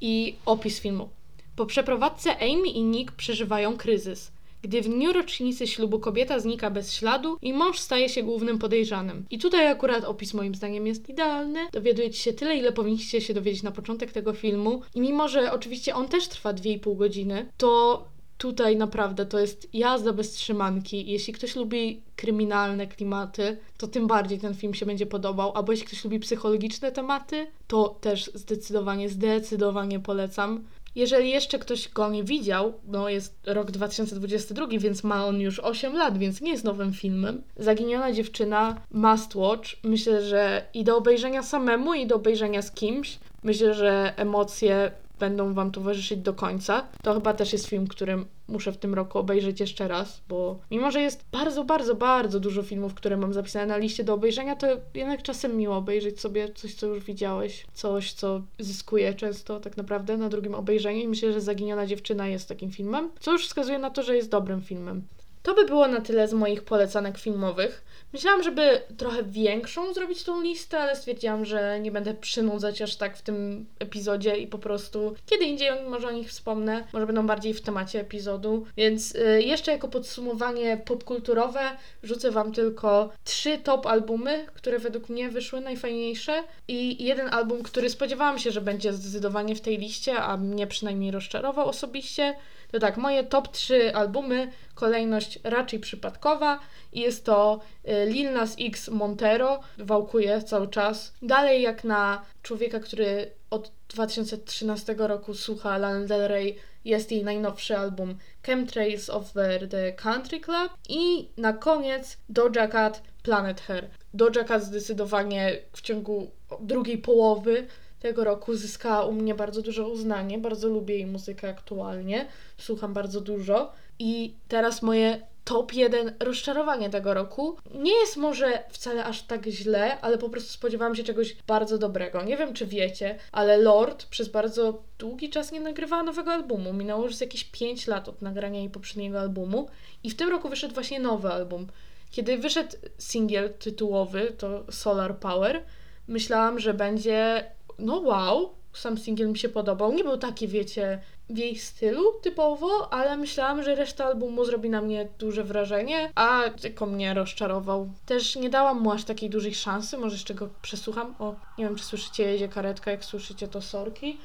I opis filmu. Po przeprowadzce Amy i Nick przeżywają kryzys. gdy w dniu rocznicy ślubu kobieta znika bez śladu i mąż staje się głównym podejrzanym. I tutaj akurat opis moim zdaniem jest idealny. Dowiadujecie się tyle, ile powinniście się dowiedzieć na początek tego filmu. I mimo, że oczywiście on też trwa 2,5 godziny, to tutaj naprawdę to jest jazda bez trzymanki. Jeśli ktoś lubi kryminalne klimaty, to tym bardziej ten film się będzie podobał. Albo jeśli ktoś lubi psychologiczne tematy, to też zdecydowanie, zdecydowanie polecam. Jeżeli jeszcze ktoś go nie widział, no jest rok 2022, więc ma on już 8 lat, więc nie jest nowym filmem. Zaginiona dziewczyna Must Watch. Myślę, że i do obejrzenia samemu, i do obejrzenia z kimś. Myślę, że emocje będą Wam towarzyszyć do końca. To chyba też jest film, który muszę w tym roku obejrzeć jeszcze raz, bo mimo, że jest bardzo, bardzo, bardzo dużo filmów, które mam zapisane na liście do obejrzenia, to jednak czasem miło obejrzeć sobie coś, co już widziałeś, coś, co zyskuje często tak naprawdę na drugim obejrzeniu i myślę, że Zaginiona Dziewczyna jest takim filmem, co już wskazuje na to, że jest dobrym filmem. To by było na tyle z moich polecanek filmowych. Myślałam, żeby trochę większą zrobić tą listę, ale stwierdziłam, że nie będę przynudzać aż tak w tym epizodzie i po prostu kiedy indziej może o nich wspomnę, może będą bardziej w temacie epizodu. Więc y, jeszcze jako podsumowanie popkulturowe rzucę Wam tylko trzy top albumy, które według mnie wyszły najfajniejsze i jeden album, który spodziewałam się, że będzie zdecydowanie w tej liście, a mnie przynajmniej rozczarował osobiście. To tak, moje top 3 albumy, kolejność raczej przypadkowa i jest to y, Lil Nas X Montero, wałkuje cały czas. Dalej jak na człowieka, który od 2013 roku słucha Lana Del Rey, jest jej najnowszy album Chemtrails of the, Country Club i na koniec Doja Cat Planet Hair. Doja Cat zdecydowanie w ciągu drugiej połowy tego roku zyskała u mnie bardzo duże uznanie. Bardzo lubię jej muzykę aktualnie. Słucham bardzo dużo. I teraz moje top 1 rozczarowanie tego roku. Nie jest może wcale aż tak źle, ale po prostu spodziewałam się czegoś bardzo dobrego. Nie wiem, czy wiecie, ale Lord przez bardzo długi czas nie nagrywała nowego albumu. Minęło już jakieś 5 lat od nagrania jej poprzedniego albumu i w tym roku wyszedł właśnie nowy album. Kiedy wyszedł singiel tytułowy, to Solar Power, myślałam, że będzie no wow, sam singiel mi się podobał. Nie był taki, wiecie, w jej stylu typowo, ale myślałam, że reszta albumu zrobi na mnie duże wrażenie, a tylko mnie rozczarował. Też nie dałam mu aż takiej dużej szansy, może jeszcze go przesłucham. O, nie wiem, czy słyszycie, jedzie karetka, jak słyszycie to sorki.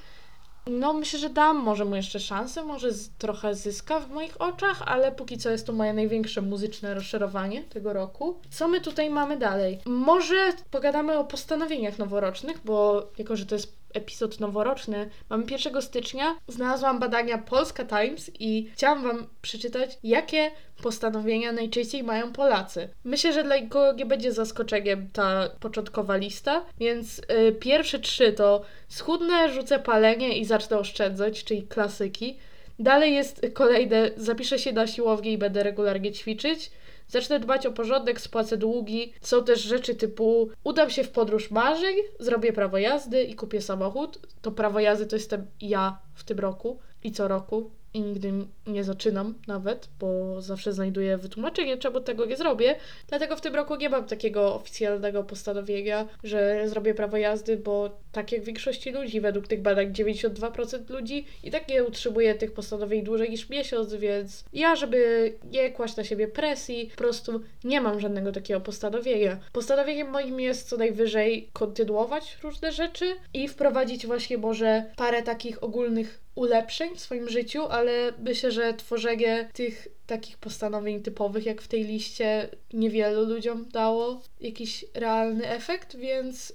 No, myślę, że dam może mu jeszcze szansę, może z, trochę zyska w moich oczach, ale póki co jest to moje największe muzyczne rozczarowanie tego roku. Co my tutaj mamy dalej? Może pogadamy o postanowieniach noworocznych, bo jako, że to jest epizod noworoczny, mamy 1 stycznia, znalazłam badania Polska Times i chciałam Wam przeczytać, jakie postanowienia najczęściej mają Polacy. Myślę, że dla nikogo nie będzie zaskoczeniem ta początkowa lista, więc y, pierwsze trzy to schudnę, rzucę palenie i zacznę oszczędzać, czyli klasyki. Dalej jest kolejne, zapiszę się na siłownię i będę regularnie ćwiczyć. Zacznę dbać o porządek, spłacę długi. Są też rzeczy typu udam się w podróż marzeń, zrobię prawo jazdy i kupię samochód. To prawo jazdy to jestem ja w tym roku i co roku i nigdy nie zaczynam nawet, bo zawsze znajduję wytłumaczenie, czemu tego nie zrobię. Dlatego w tym roku nie mam takiego oficjalnego postanowienia, że zrobię prawo jazdy, bo tak jak większości ludzi, według tych badań 92% ludzi i tak nie utrzymuje tych postanowień dłużej niż miesiąc, więc ja, żeby nie kłaść na siebie presji, po prostu nie mam żadnego takiego postanowienia. Postanowieniem moim jest co najwyżej kontynuować różne rzeczy i wprowadzić właśnie może parę takich ogólnych ulepszeń w swoim życiu, ale myślę, że tworzenie tych takich postanowień typowych, jak w tej liście, niewielu ludziom dało jakiś realny efekt, więc y,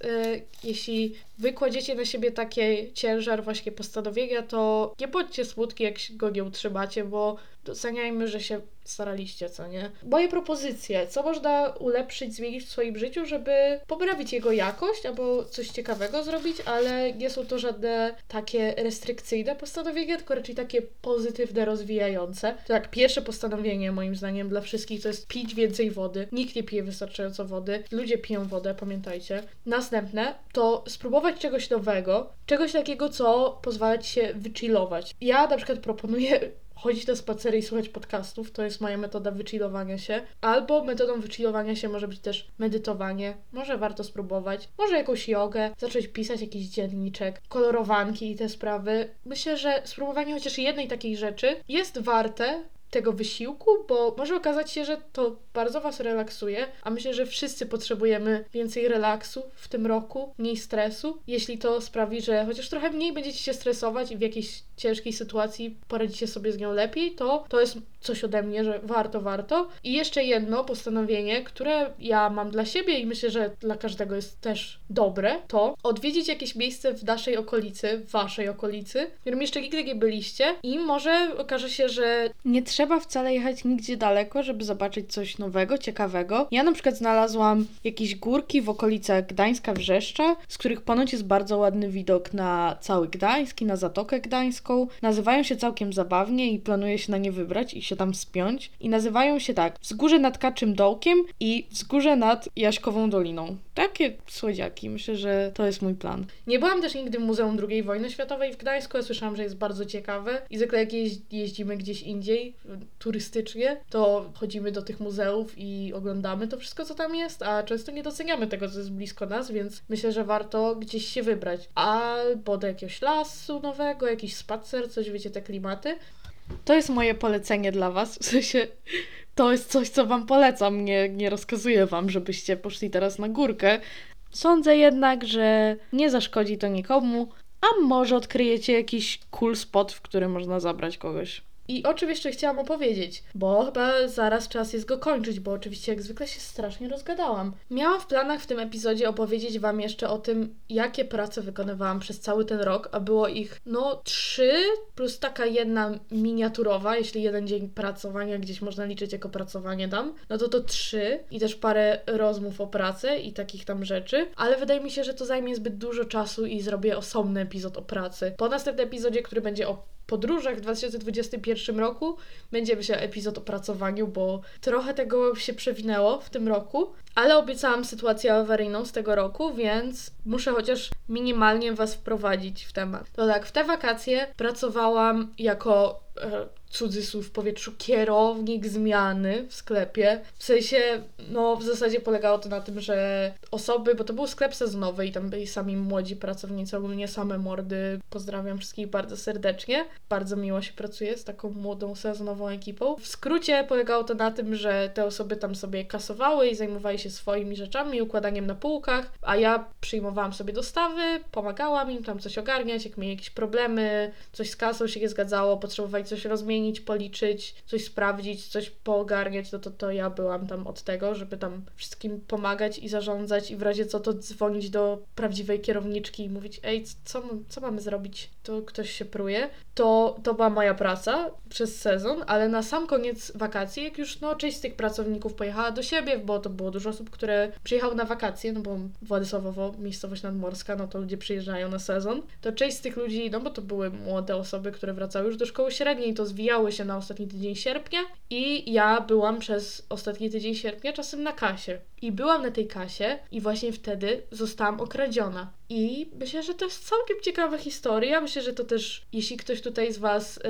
jeśli wy kładziecie na siebie taki ciężar właśnie postanowienia, to nie bądźcie smutki, jak go nie utrzymacie, bo doceniajmy, że się staraliście, co nie? Moje propozycje, co można ulepszyć, zmienić w swoim życiu, żeby poprawić jego jakość albo coś ciekawego zrobić, ale nie są to żadne takie restrykcyjne postanowienia, tylko raczej takie pozytywne, rozwijające. To tak, pierwsze postanowienie moim zdaniem dla wszystkich to jest pić więcej wody. Nikt nie pije wystarczająco wody. Ludzie piją wodę, pamiętajcie. Następne to spróbować czegoś nowego, czegoś takiego, co pozwala ci się wychillować. Ja na przykład proponuję chodzić na spacery i słuchać podcastów, to jest moja metoda wychillowania się. Albo metodą wychillowania się może być też medytowanie, może warto spróbować, może jakąś jogę, zacząć pisać jakiś dzienniczek, kolorowanki i te sprawy. Myślę, że spróbowanie chociaż jednej takiej rzeczy jest warte tego wysiłku, bo może okazać się, że to bardzo Was relaksuje, a myślę, że wszyscy potrzebujemy więcej relaksu w tym roku, mniej stresu. Jeśli to sprawi, że chociaż trochę mniej będziecie się stresować i w jakiejś ciężkiej sytuacji poradzicie sobie z nią lepiej, to to jest coś ode mnie, że warto, warto. I jeszcze jedno postanowienie, które ja mam dla siebie i myślę, że dla każdego jest też dobre, to odwiedzić jakieś miejsce w naszej okolicy, w waszej okolicy, w którym jeszcze nigdy nie byliście i może okaże się, że nie trzeba wcale jechać nigdzie daleko, żeby zobaczyć coś nowego, ciekawego. Ja na przykład znalazłam jakieś górki w okolicach Gdańska, Wrzeszcza, z których ponoć jest bardzo ładny widok na cały Gdańsk i na Zatokę Gdańską. Nazywają się całkiem zabawnie i planuję się na nie wybrać i się tam spiąć. I nazywają się tak Wzgórze nad Kaczym Dołkiem i Wzgórze nad Jaśkową Doliną. Takie słodziaki. Myślę, że to jest mój plan. Nie byłam też nigdy w Muzeum II wojny światowej w Gdańsku. Ja słyszałam, że jest bardzo ciekawe. I zwykle jak jeź- jeździmy gdzieś indziej, turystycznie, to chodzimy do tych muzeów i oglądamy to wszystko, co tam jest, a często nie doceniamy tego, co jest blisko nas, więc myślę, że warto gdzieś się wybrać. Albo do jakiegoś lasu nowego, jakiś spacer, coś, wiecie, te klimaty. To jest moje polecenie dla Was. W sensie, to jest coś, co Wam polecam. Nie, nie rozkazuję Wam, żebyście poszli teraz na górkę. Sądzę jednak, że nie zaszkodzi to nikomu, a może odkryjecie jakiś cool spot, w którym można zabrać kogoś. I o czym jeszcze chciałam opowiedzieć, bo chyba zaraz czas jest go kończyć, bo oczywiście jak zwykle się strasznie rozgadałam. Miałam w planach w tym epizodzie opowiedzieć Wam jeszcze o tym, jakie prace wykonywałam przez cały ten rok, a było ich no trzy, plus taka jedna miniaturowa, jeśli jeden dzień pracowania gdzieś można liczyć jako pracowanie tam, no to to trzy i też parę rozmów o pracy i takich tam rzeczy, ale wydaje mi się, że to zajmie zbyt dużo czasu i zrobię osobny epizod o pracy. Po następnym epizodzie, który będzie o podróżach w 2021 roku będzie myślę epizod o pracowaniu, bo trochę tego się przewinęło w tym roku, ale obiecałam sytuację awaryjną z tego roku, więc muszę chociaż minimalnie Was wprowadzić w temat. To tak, w te wakacje pracowałam jako e, cudzysłów w powietrzu kierownik zmiany w sklepie. W sensie, no w zasadzie polegało to na tym, że osoby, bo to był sklep sezonowy i tam byli sami młodzi pracownicy, ogólnie same mordy. Pozdrawiam wszystkich bardzo serdecznie. Bardzo miło się pracuje z taką młodą sezonową ekipą. W skrócie polegało to na tym, że te osoby tam sobie kasowały i zajmowały się swoimi rzeczami, układaniem na półkach, a ja przyjmowałam sobie dostawy, pomagałam im tam coś ogarniać, jak mieli jakieś problemy, coś z kasą się nie zgadzało, potrzebowali coś rozmienić, policzyć, coś sprawdzić, coś poogarniać, no to, to ja byłam tam od tego, żeby tam wszystkim pomagać i zarządzać i w razie co to dzwonić do prawdziwej kierowniczki i mówić, ej, co, co mamy zrobić? To ktoś się pruje. To, to była moja praca przez sezon, ale na sam koniec wakacji, jak już no, część z tych pracowników pojechała do siebie, bo to było dużo osób, które przyjechały na wakacje, no bo Władysławowo, miejscowość nadmorska, no to ludzie przyjeżdżają na sezon, to część z tych ludzi, no bo to były młode osoby, które wracały już do szkoły średniej, to zwijały się na ostatni tydzień sierpnia i ja byłam przez ostatni tydzień sierpnia czasem na kasie. I byłam na tej kasie i właśnie wtedy zostałam okradziona. I myślę, że to jest całkiem ciekawa historia. Myślę, że to też, jeśli ktoś tutaj z Was y,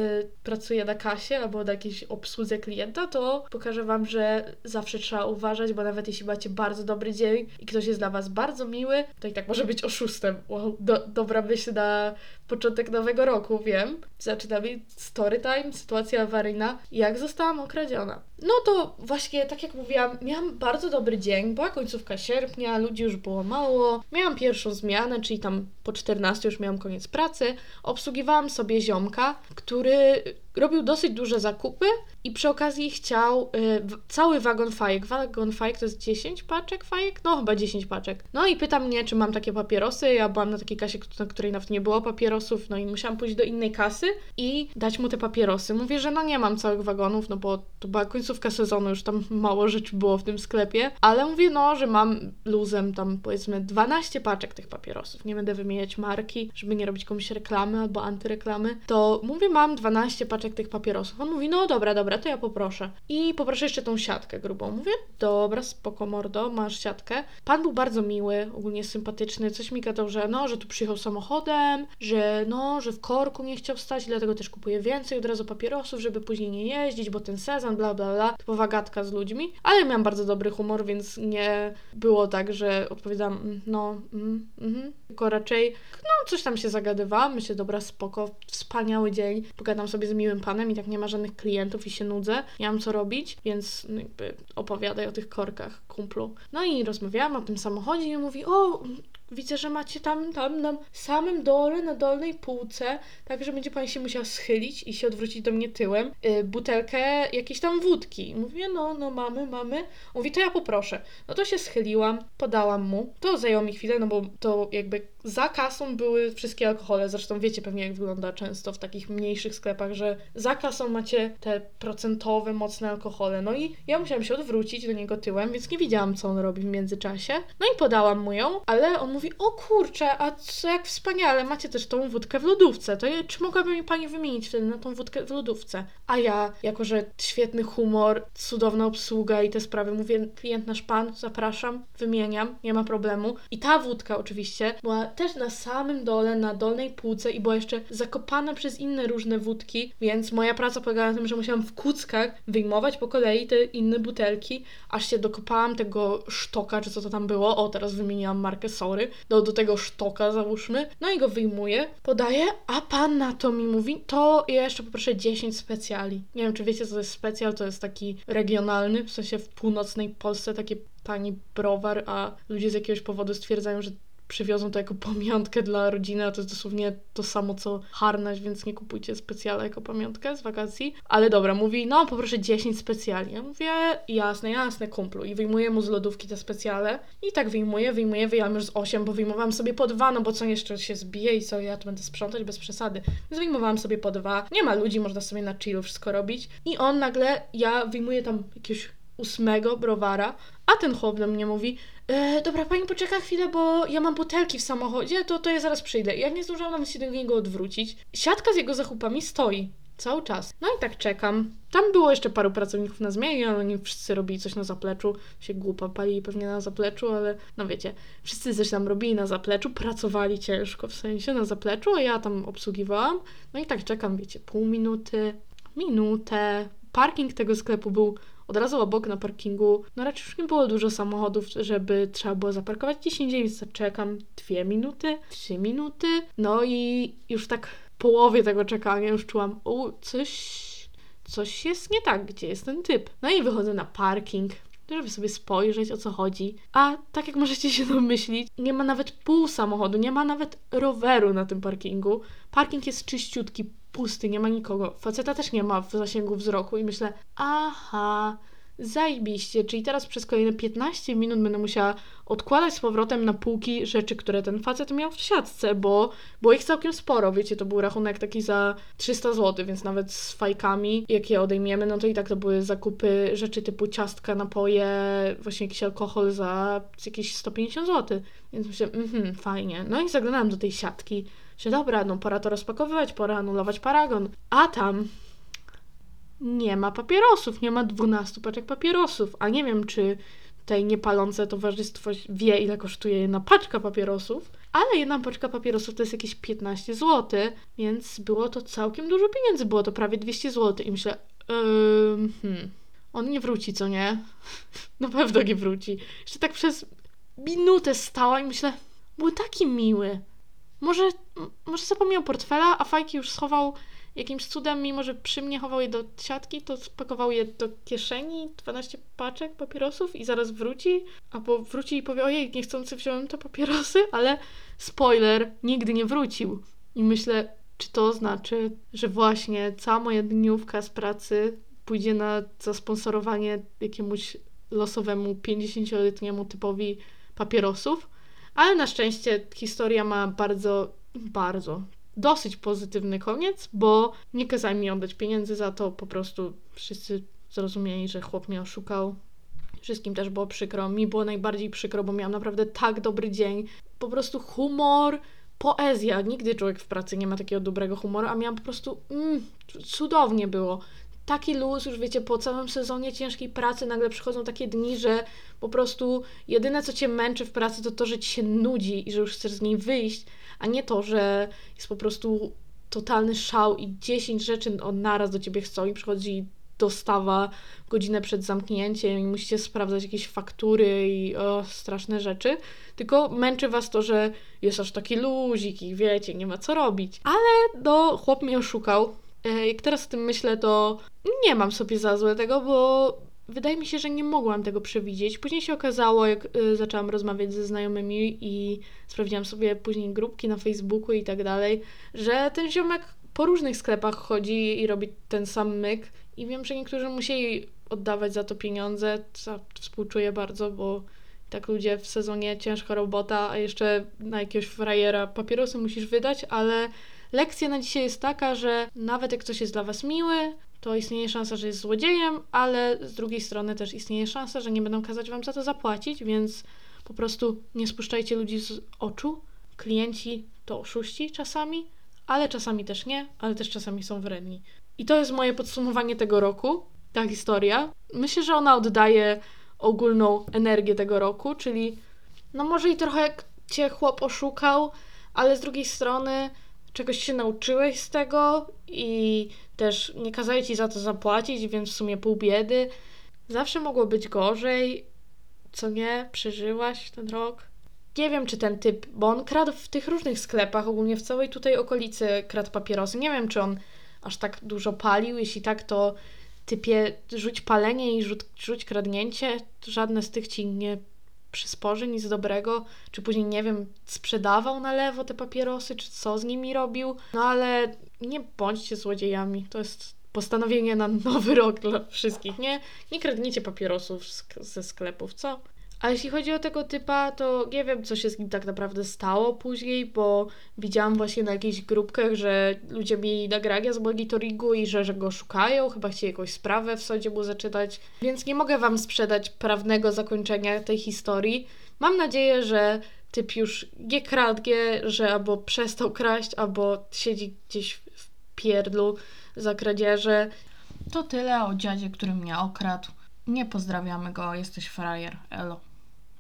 pracuje na kasie albo na jakiejś obsłudze klienta, to pokażę Wam, że zawsze trzeba uważać, bo nawet jeśli macie bardzo dobry dzień i ktoś jest dla Was bardzo miły, to i tak może być oszustem. Wow, do, dobra myśl na początek nowego roku, wiem. Zaczynamy story time, sytuacja awaryjna. Jak zostałam okradziona? No to właśnie, tak jak mówiłam, miałam bardzo dobry dzień. Była końcówka sierpnia, ludzi już było mało. Miałam pierwszą zmianę, czyli tam po 14 już miałam koniec pracy. Obsługiwałam sobie ziomka, który robił dosyć duże zakupy i przy okazji chciał y, cały wagon fajek. Wagon fajek to jest 10 paczek fajek? No chyba 10 paczek. No i pyta mnie, czy mam takie papierosy. Ja byłam na takiej kasie, na której nawet nie było papierosów, no i musiałam pójść do innej kasy i dać mu te papierosy. Mówię, że no nie mam całych wagonów, no bo to była końcówka sezonu, już tam mało rzeczy było w tym sklepie, ale mówię, no, że mam luzem tam powiedzmy 12 paczek tych papierosów. Nie będę wymieniać marki, żeby nie robić komuś reklamy albo antyreklamy. To mówię, mam 12 paczek tych papierosów. On mówi, no dobra, dobra, to ja poproszę. I poproszę jeszcze tą siatkę grubą. Mówię, dobra, spoko mordo, masz siatkę. Pan był bardzo miły, ogólnie sympatyczny, coś mi gadał, że no, że tu przyjechał samochodem, że no, że w korku nie chciał stać, dlatego też kupuje więcej od razu papierosów, żeby później nie jeździć, bo ten sezon, bla, bla, bla. Typowa gadka z ludźmi. Ale miałam bardzo dobry humor, więc nie było tak, że odpowiadam, "Mm, no, mm, mhm. Tylko raczej, no, coś tam się zagadywałam, myślę, dobra, spoko, wspaniały dzień, pogadam sobie z miłym panem i tak nie ma żadnych klientów i się nudzę, nie mam co robić, więc no jakby opowiadaj o tych korkach, kumplu. No i rozmawiałam o tym samochodzie i mówi, o, Widzę, że macie tam, tam na samym dole, na dolnej półce, także będzie pani się musiała schylić i się odwrócić do mnie tyłem, yy, butelkę jakiejś tam wódki. Mówię, no, no mamy, mamy. Mówi, to ja poproszę. No to się schyliłam, podałam mu. To zajęło mi chwilę, no bo to jakby za kasą były wszystkie alkohole. Zresztą wiecie pewnie, jak wygląda często w takich mniejszych sklepach, że za kasą macie te procentowe, mocne alkohole. No i ja musiałam się odwrócić do niego tyłem, więc nie widziałam, co on robi w międzyczasie. No i podałam mu ją, ale on mówi, o kurczę, a co jak wspaniale, macie też tą wódkę w lodówce, to czy mogłaby mi pani wymienić wtedy na tą wódkę w lodówce? A ja, jako że świetny humor, cudowna obsługa i te sprawy, mówię, klient nasz pan, zapraszam, wymieniam, nie ma problemu. I ta wódka oczywiście była też na samym dole, na dolnej półce i była jeszcze zakopana przez inne różne wódki, więc moja praca polegała na tym, że musiałam w kuckach wyjmować po kolei te inne butelki, aż się dokopałam tego sztoka, czy co to tam było, o teraz wymieniłam markę, sorry, do, do tego sztoka załóżmy, no i go wyjmuję, podaję, a pan na to mi mówi, to ja jeszcze poproszę 10 specjali. Nie wiem, czy wiecie, co to jest specjal, to jest taki regionalny, w sensie w północnej Polsce taki tani browar, a ludzie z jakiegoś powodu stwierdzają, że przywiozą to jako pamiątkę dla rodziny, a to jest dosłownie to samo co harnaś, więc nie kupujcie specjala jako pamiątkę z wakacji. Ale dobra, mówi, no poproszę 10 specjali. Ja mówię, jasne, jasne, kumplu. I wyjmuję mu z lodówki te specjale. I tak wyjmuję, wyjmuję, wyjęłam już z 8, bo wyjmowałam sobie po dwa, no bo co jeszcze się zbije i co, ja tu będę sprzątać bez przesady. Więc wyjmowałam sobie po dwa. Nie ma ludzi, można sobie na chillu wszystko robić. I on nagle, ja wyjmuję tam jakiegoś ósmego browara, a ten chłop do mnie mówi, e, dobra, pani poczeka chwilę, bo ja mam butelki w samochodzie, to, to ja zaraz przyjdę. I jak nie zdążyłam nawet się do niego odwrócić, siatka z jego zachupami stoi. Cały czas. No i tak czekam. Tam było jeszcze paru pracowników na zmianie, ale oni wszyscy robili coś na zapleczu. Się głupa pali pewnie na zapleczu, ale no wiecie, wszyscy coś tam robili na zapleczu, pracowali ciężko w sensie na zapleczu, a ja tam obsługiwałam. No i tak czekam, wiecie, pół minuty, minutę. Parking tego sklepu był od razu obok na parkingu. No raczej już nie było dużo samochodów, żeby trzeba było zaparkować gdzieś indziej, więc czekam dwie minuty, trzy minuty. No i już tak połowie tego czekania już czułam, o, coś, coś jest nie tak, gdzie jest ten typ. No i wychodzę na parking, żeby sobie spojrzeć o co chodzi. A tak jak możecie się domyślić, nie ma nawet pół samochodu, nie ma nawet roweru na tym parkingu. Parking jest czyściutki, pusty, nie ma nikogo. Faceta też nie ma w zasięgu wzroku i myślę, aha, zajebiście, czyli teraz przez kolejne 15 minut będę musiała odkładać z powrotem na półki rzeczy, które ten facet miał w siatce, bo było ich całkiem sporo, wiecie, to był rachunek taki za 300 zł, więc nawet z fajkami, jak je odejmiemy, no to i tak to były zakupy rzeczy typu ciastka, napoje, właśnie jakiś alkohol za jakieś 150 zł, więc myślę, mhm, fajnie. No i zaglądałam do tej siatki, że dobra, no pora to rozpakowywać, pora anulować paragon. A tam nie ma papierosów, nie ma 12 paczek papierosów, a nie wiem, czy tutaj niepalące towarzystwo wie, ile kosztuje jedna paczka papierosów, ale jedna paczka papierosów to jest jakieś 15 zł, więc było to całkiem dużo pieniędzy, było to prawie 200 zł i myślę, yy, hmm, on nie wróci, co nie? Na pewno nie wróci. Jeszcze tak przez minutę stała i myślę, był taki miły. Może, może zapomniał portfela, a fajki już schował jakimś cudem, mimo że przy mnie chował je do siatki, to spakował je do kieszeni, 12 paczek papierosów i zaraz wróci, albo wróci i powie, ojej, niechcący wziąłem te papierosy, ale spoiler, nigdy nie wrócił. I myślę, czy to znaczy, że właśnie cała moja dniówka z pracy pójdzie na zasponsorowanie jakiemuś losowemu 50-letniemu typowi papierosów? Ale na szczęście historia ma bardzo, bardzo, dosyć pozytywny koniec, bo nie kazali mi oddać pieniędzy za to, po prostu wszyscy zrozumieli, że chłop mnie oszukał. Wszystkim też było przykro. Mi było najbardziej przykro, bo miałam naprawdę tak dobry dzień. Po prostu humor, poezja. Nigdy człowiek w pracy nie ma takiego dobrego humoru, a miałam po prostu mm, cudownie było taki luz, już wiecie, po całym sezonie ciężkiej pracy nagle przychodzą takie dni, że po prostu jedyne, co cię męczy w pracy, to to, że ci się nudzi i że już chcesz z niej wyjść, a nie to, że jest po prostu totalny szał i 10 rzeczy od naraz do ciebie chcą i przychodzi dostawa godzinę przed zamknięciem i musicie sprawdzać jakieś faktury i o, straszne rzeczy, tylko męczy was to, że jest aż taki luzik i wiecie, nie ma co robić. Ale no, chłop mnie oszukał, Jak teraz o tym myślę, to nie mam sobie za złe tego, bo wydaje mi się, że nie mogłam tego przewidzieć. Później się okazało, jak y, zaczęłam rozmawiać ze znajomymi i sprawdziłam sobie później grupki na Facebooku i tak dalej, że ten ziomek po różnych sklepach chodzi i robi ten sam myk i wiem, że niektórzy musieli oddawać za to pieniądze, co współczuję bardzo, bo tak ludzie w sezonie ciężka robota, a jeszcze na jakiegoś frajera papierosy musisz wydać, ale lekcja na dzisiaj jest taka, że nawet jak ktoś jest dla was miły, to istnieje szansa, że jest złodziejem, ale z drugiej strony też istnieje szansa, że nie będą kazać wam za to zapłacić, więc po prostu nie spuszczajcie ludzi z oczu. Klienci to oszuści czasami, ale czasami też nie, ale też czasami są wredni. I to jest moje podsumowanie tego roku, ta historia. Myślę, że ona oddaje ogólną energię tego roku, czyli no może i trochę jak cię chłop oszukał, ale z drugiej strony czegoś się nauczyłeś z tego i też nie kazali ci za to zapłacić, więc w sumie pół biedy. Zawsze mogło być gorzej, co nie? Przeżyłaś ten rok? Nie wiem, czy ten typ, bo on kradł w tych różnych sklepach, ogólnie w całej tutaj okolicy kradł papierosy. Nie wiem, czy on aż tak dużo palił. Jeśli tak, to typie rzuć palenie i rzuć, rzuć kradnięcie. Żadne z tych ci nie przysporzy nic dobrego. Czy później, nie wiem, sprzedawał na lewo te papierosy, czy co z nimi robił. No ale nie bądźcie złodziejami. To jest postanowienie na nowy rok dla wszystkich. Nie, nie kradnijcie papierosów ze sklepów, co? A jeśli chodzi o tego typa, to nie wiem, co się z nim tak naprawdę stało później, bo widziałam właśnie na jakichś grupkach, że ludzie mieli nagrania z monitoringu i że, że go szukają, chyba chcieli jakąś sprawę w sądzie mu zaczytać, więc nie mogę wam sprzedać prawnego zakończenia tej historii. Mam nadzieję, że typ już nie kradnie, że albo przestał kraść, albo siedzi gdzieś w pierdlu za kradzieże. To tyle o dziadzie, który mnie okradł. Nie pozdrawiamy go, jesteś frajer, elo,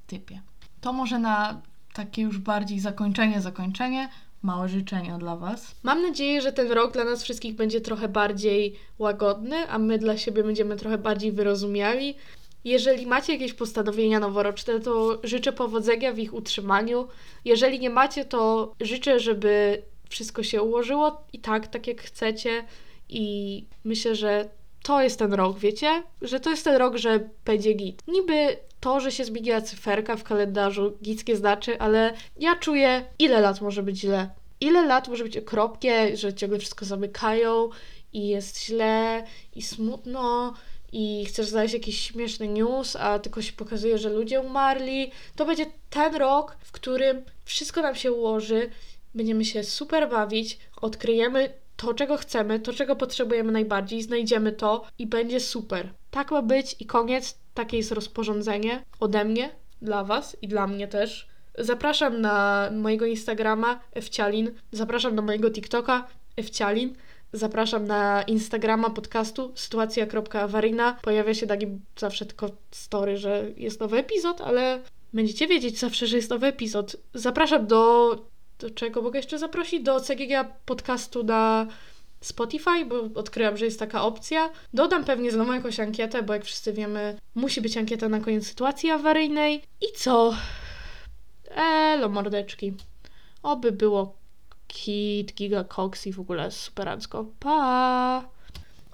typie. To może na takie już bardziej zakończenie, zakończenie, małe życzenia dla Was. Mam nadzieję, że ten rok dla nas wszystkich będzie trochę bardziej łagodny, a my dla siebie będziemy trochę bardziej wyrozumiali. Jeżeli macie jakieś postanowienia noworoczne, to życzę powodzenia w ich utrzymaniu. Jeżeli nie macie, to życzę, żeby wszystko się ułożyło i tak, tak jak chcecie. I myślę, że to jest ten rok, wiecie? Że to jest ten rok, że będzie git. Niby to, że się zmieniła cyferka w kalendarzu, gickie znaczy, ale ja czuję, ile lat może być źle. Ile lat może być okropnie, że ciągle wszystko zamykają i jest źle i smutno i chcesz znaleźć jakiś śmieszny news, a tylko się pokazuje, że ludzie umarli. To będzie ten rok, w którym wszystko nam się ułoży, będziemy się super bawić, odkryjemy to, czego chcemy, to, czego potrzebujemy najbardziej, znajdziemy to i będzie super. Tak ma być i koniec. Takie jest rozporządzenie ode mnie, dla Was i dla mnie też. Zapraszam na mojego Instagrama Ewcialin, zapraszam na mojego TikToka Ewcialin, zapraszam na Instagrama podcastu sytuacja.awaryjna. Pojawia się taki zawsze tylko story, że jest nowy epizod, ale będziecie wiedzieć zawsze, że jest nowy epizod. Zapraszam do do czego mogę jeszcze zaprosić? Do CGG podcastu na Spotify, bo odkryłam, że jest taka opcja. Dodam pewnie znowu jakąś ankietę, bo jak wszyscy wiemy, musi być ankieta na koniec sytuacji awaryjnej. I co? Elo, mordeczki. Oby było kit, giga, cox i w ogóle superancko. Pa!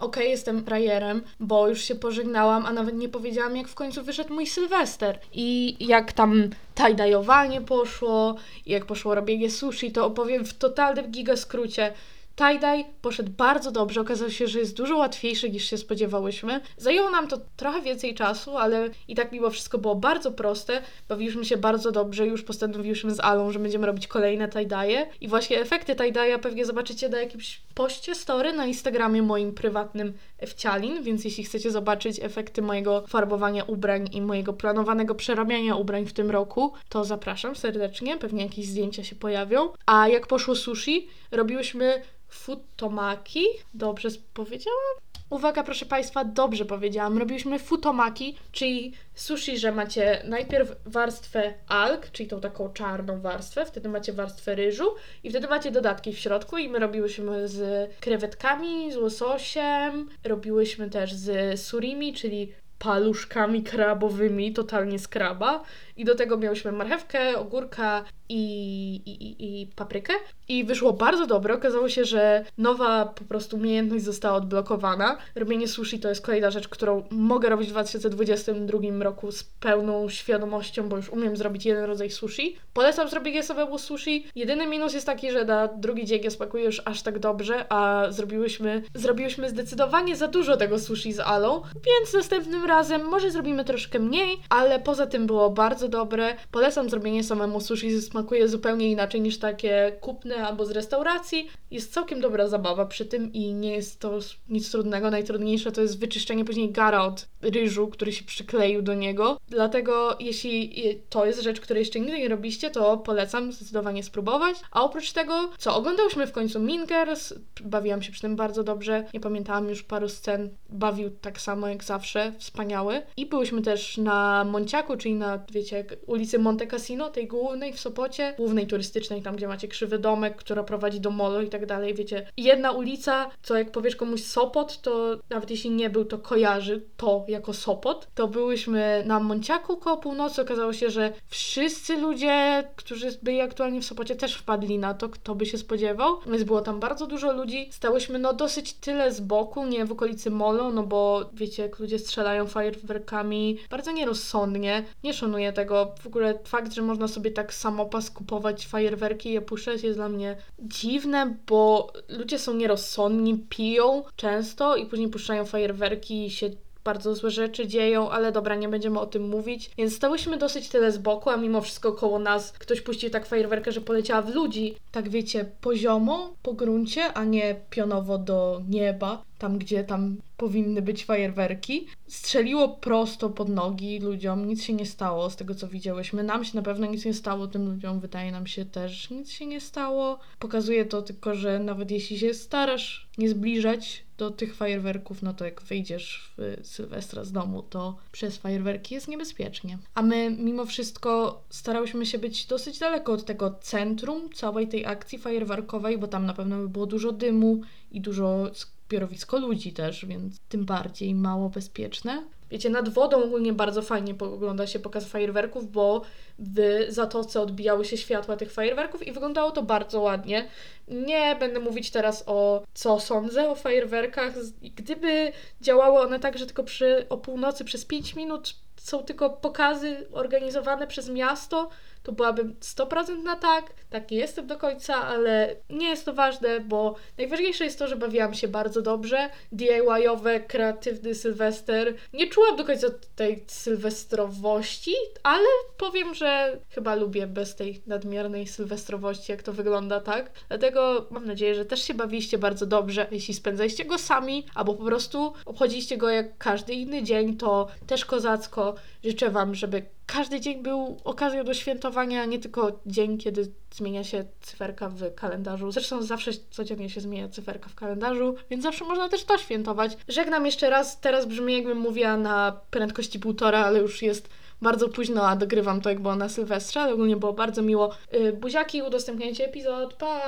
Okej, jestem rajerem, bo już się pożegnałam, a nawet nie powiedziałam, jak w końcu wyszedł mój Sylwester. I jak tam tajdajowanie poszło, jak poszło robienie sushi, to opowiem w totalnym giga skrócie. Tie-dye poszedł bardzo dobrze, okazało się, że jest dużo łatwiejszy niż się spodziewałyśmy. Zajęło nam to trochę więcej czasu, ale i tak mimo wszystko było bardzo proste. Bawiliśmy się bardzo dobrze, już postanowiłyśmy z Alą, że będziemy robić kolejne tie-dye. I właśnie efekty tie-dye'a pewnie zobaczycie na jakimś poście story na Instagramie moim prywatnym Ewcialin, więc jeśli chcecie zobaczyć efekty mojego farbowania ubrań i mojego planowanego przerabiania ubrań w tym roku, to zapraszam serdecznie, pewnie jakieś zdjęcia się pojawią. A jak poszło sushi, robiłyśmy futomaki. Dobrze powiedziałam? Uwaga, proszę Państwa, dobrze powiedziałam. Robiliśmy futomaki, czyli sushi, że macie najpierw warstwę alg, czyli tą taką czarną warstwę, wtedy macie warstwę ryżu i wtedy macie dodatki w środku i my robiłyśmy z krewetkami, z łososiem, robiłyśmy też z surimi, czyli paluszkami krabowymi, totalnie z kraba. I do tego miałyśmy marchewkę, ogórka i, i, i, paprykę. I wyszło bardzo dobre. Okazało się, że nowa po prostu umiejętność została odblokowana. Robienie sushi to jest kolejna rzecz, którą mogę robić w 2022 roku z pełną świadomością, bo już umiem zrobić jeden rodzaj sushi. Polecam zrobienie samemu sushi. Jedyny minus jest taki, że na drugi dzień nie smakuje już aż tak dobrze, a zrobiłyśmy, zrobiłyśmy zdecydowanie za dużo tego sushi z Alą, więc następnym razem może zrobimy troszkę mniej, ale poza tym było bardzo dobre. Polecam zrobienie samemu sushi, smakuje zupełnie inaczej niż takie kupne albo z restauracji. Jest całkiem dobra zabawa przy tym i nie jest to nic trudnego. Najtrudniejsze to jest wyczyszczenie później gara od ryżu, który się przykleił do niego. Dlatego jeśli to jest rzecz, której jeszcze nigdy nie robiliście, to polecam zdecydowanie spróbować. A oprócz tego, co oglądałyśmy w końcu Mean Girls, bawiłam się przy tym bardzo dobrze. Nie pamiętałam już paru scen. Bawił tak samo jak zawsze, wspaniały. I byłyśmy też na Monciaku, czyli na, wiecie, ulicy Monte Cassino, tej głównej w Sopocie, głównej turystycznej, tam gdzie macie krzywy domek, która prowadzi do molo i tak dalej, wiecie. Jedna ulica, co jak powiesz komuś Sopot, to nawet jeśli nie był, to kojarzy to jako Sopot. To byłyśmy na Monciaku koło północy, okazało się, że wszyscy ludzie, którzy byli aktualnie w Sopocie też wpadli na to, kto by się spodziewał. Więc było tam bardzo dużo ludzi. Stałyśmy no dosyć tyle z boku, nie w okolicy molo, no bo wiecie, jak ludzie strzelają fajerwerkami bardzo nierozsądnie. Nie szanuję tego. W ogóle fakt, że można sobie tak samopas kupować fajerwerki i je puszczać jest dla mnie dziwne, bo ludzie są nierozsądni, piją często i później puszczają fajerwerki i się bardzo złe rzeczy dzieją, ale dobra, nie będziemy o tym mówić. Więc stałyśmy dosyć tyle z boku, a mimo wszystko koło nas ktoś puścił tak fajerwerkę, że poleciała w ludzi. Tak wiecie, poziomo, po gruncie, a nie pionowo do nieba, tam gdzie tam powinny być fajerwerki. Strzeliło prosto pod nogi ludziom, nic się nie stało z tego co widziałyśmy. Nam się na pewno nic nie stało, tym ludziom wydaje nam się też nic się nie stało. Pokazuje to tylko, że nawet jeśli się starasz nie zbliżać do tych fajerwerków, no to jak wyjdziesz w Sylwestra z domu, to przez fajerwerki jest niebezpiecznie. A my mimo wszystko starałyśmy się być dosyć daleko od tego centrum całej tej akcji fajerwerkowej, bo tam na pewno by było dużo dymu i dużo zbiorowisko ludzi też, więc tym bardziej mało bezpieczne. Wiecie, nad wodą ogólnie bardzo fajnie ogląda się pokaz fajerwerków, bo w zatoce odbijały się światła tych fajerwerków i wyglądało to bardzo ładnie. Nie będę mówić teraz o co sądzę o fajerwerkach. Gdyby działały one tak, że tylko przy, o północy przez 5 minut są tylko pokazy organizowane przez miasto, to byłabym 100% na tak. Tak nie jestem do końca, ale nie jest to ważne, bo najważniejsze jest to, że bawiłam się bardzo dobrze. DIY-owe, kreatywny Sylwester. Nie czułam do końca tej sylwestrowości, ale powiem, że chyba lubię bez tej nadmiernej sylwestrowości, jak to wygląda, tak? Dlatego mam nadzieję, że też się bawiliście bardzo dobrze. Jeśli spędzaliście go sami, albo po prostu obchodziliście go jak każdy inny dzień, to też kozacko. Życzę Wam, żeby każdy dzień był okazją do świętowania, nie tylko dzień, kiedy zmienia się cyferka w kalendarzu. Zresztą zawsze codziennie się zmienia cyferka w kalendarzu, więc zawsze można też to świętować. Żegnam jeszcze raz, teraz brzmi jakbym mówiła na prędkości półtora, ale już jest bardzo późno, a dogrywam to jak było na Sylwestrze, ale ogólnie było bardzo miło. Yy, buziaki, udostępniajcie epizod, pa!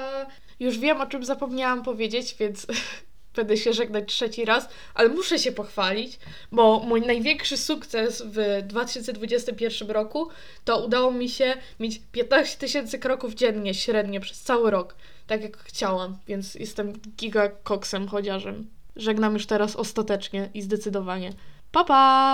Już wiem, o czym zapomniałam powiedzieć, więc będę się żegnać trzeci raz, ale muszę się pochwalić, bo mój największy sukces w 2021 roku to udało mi się mieć 15 tysięcy kroków dziennie średnio przez cały rok, tak jak chciałam, więc jestem giga koksem chociażem. Żegnam już teraz ostatecznie i zdecydowanie. Pa pa!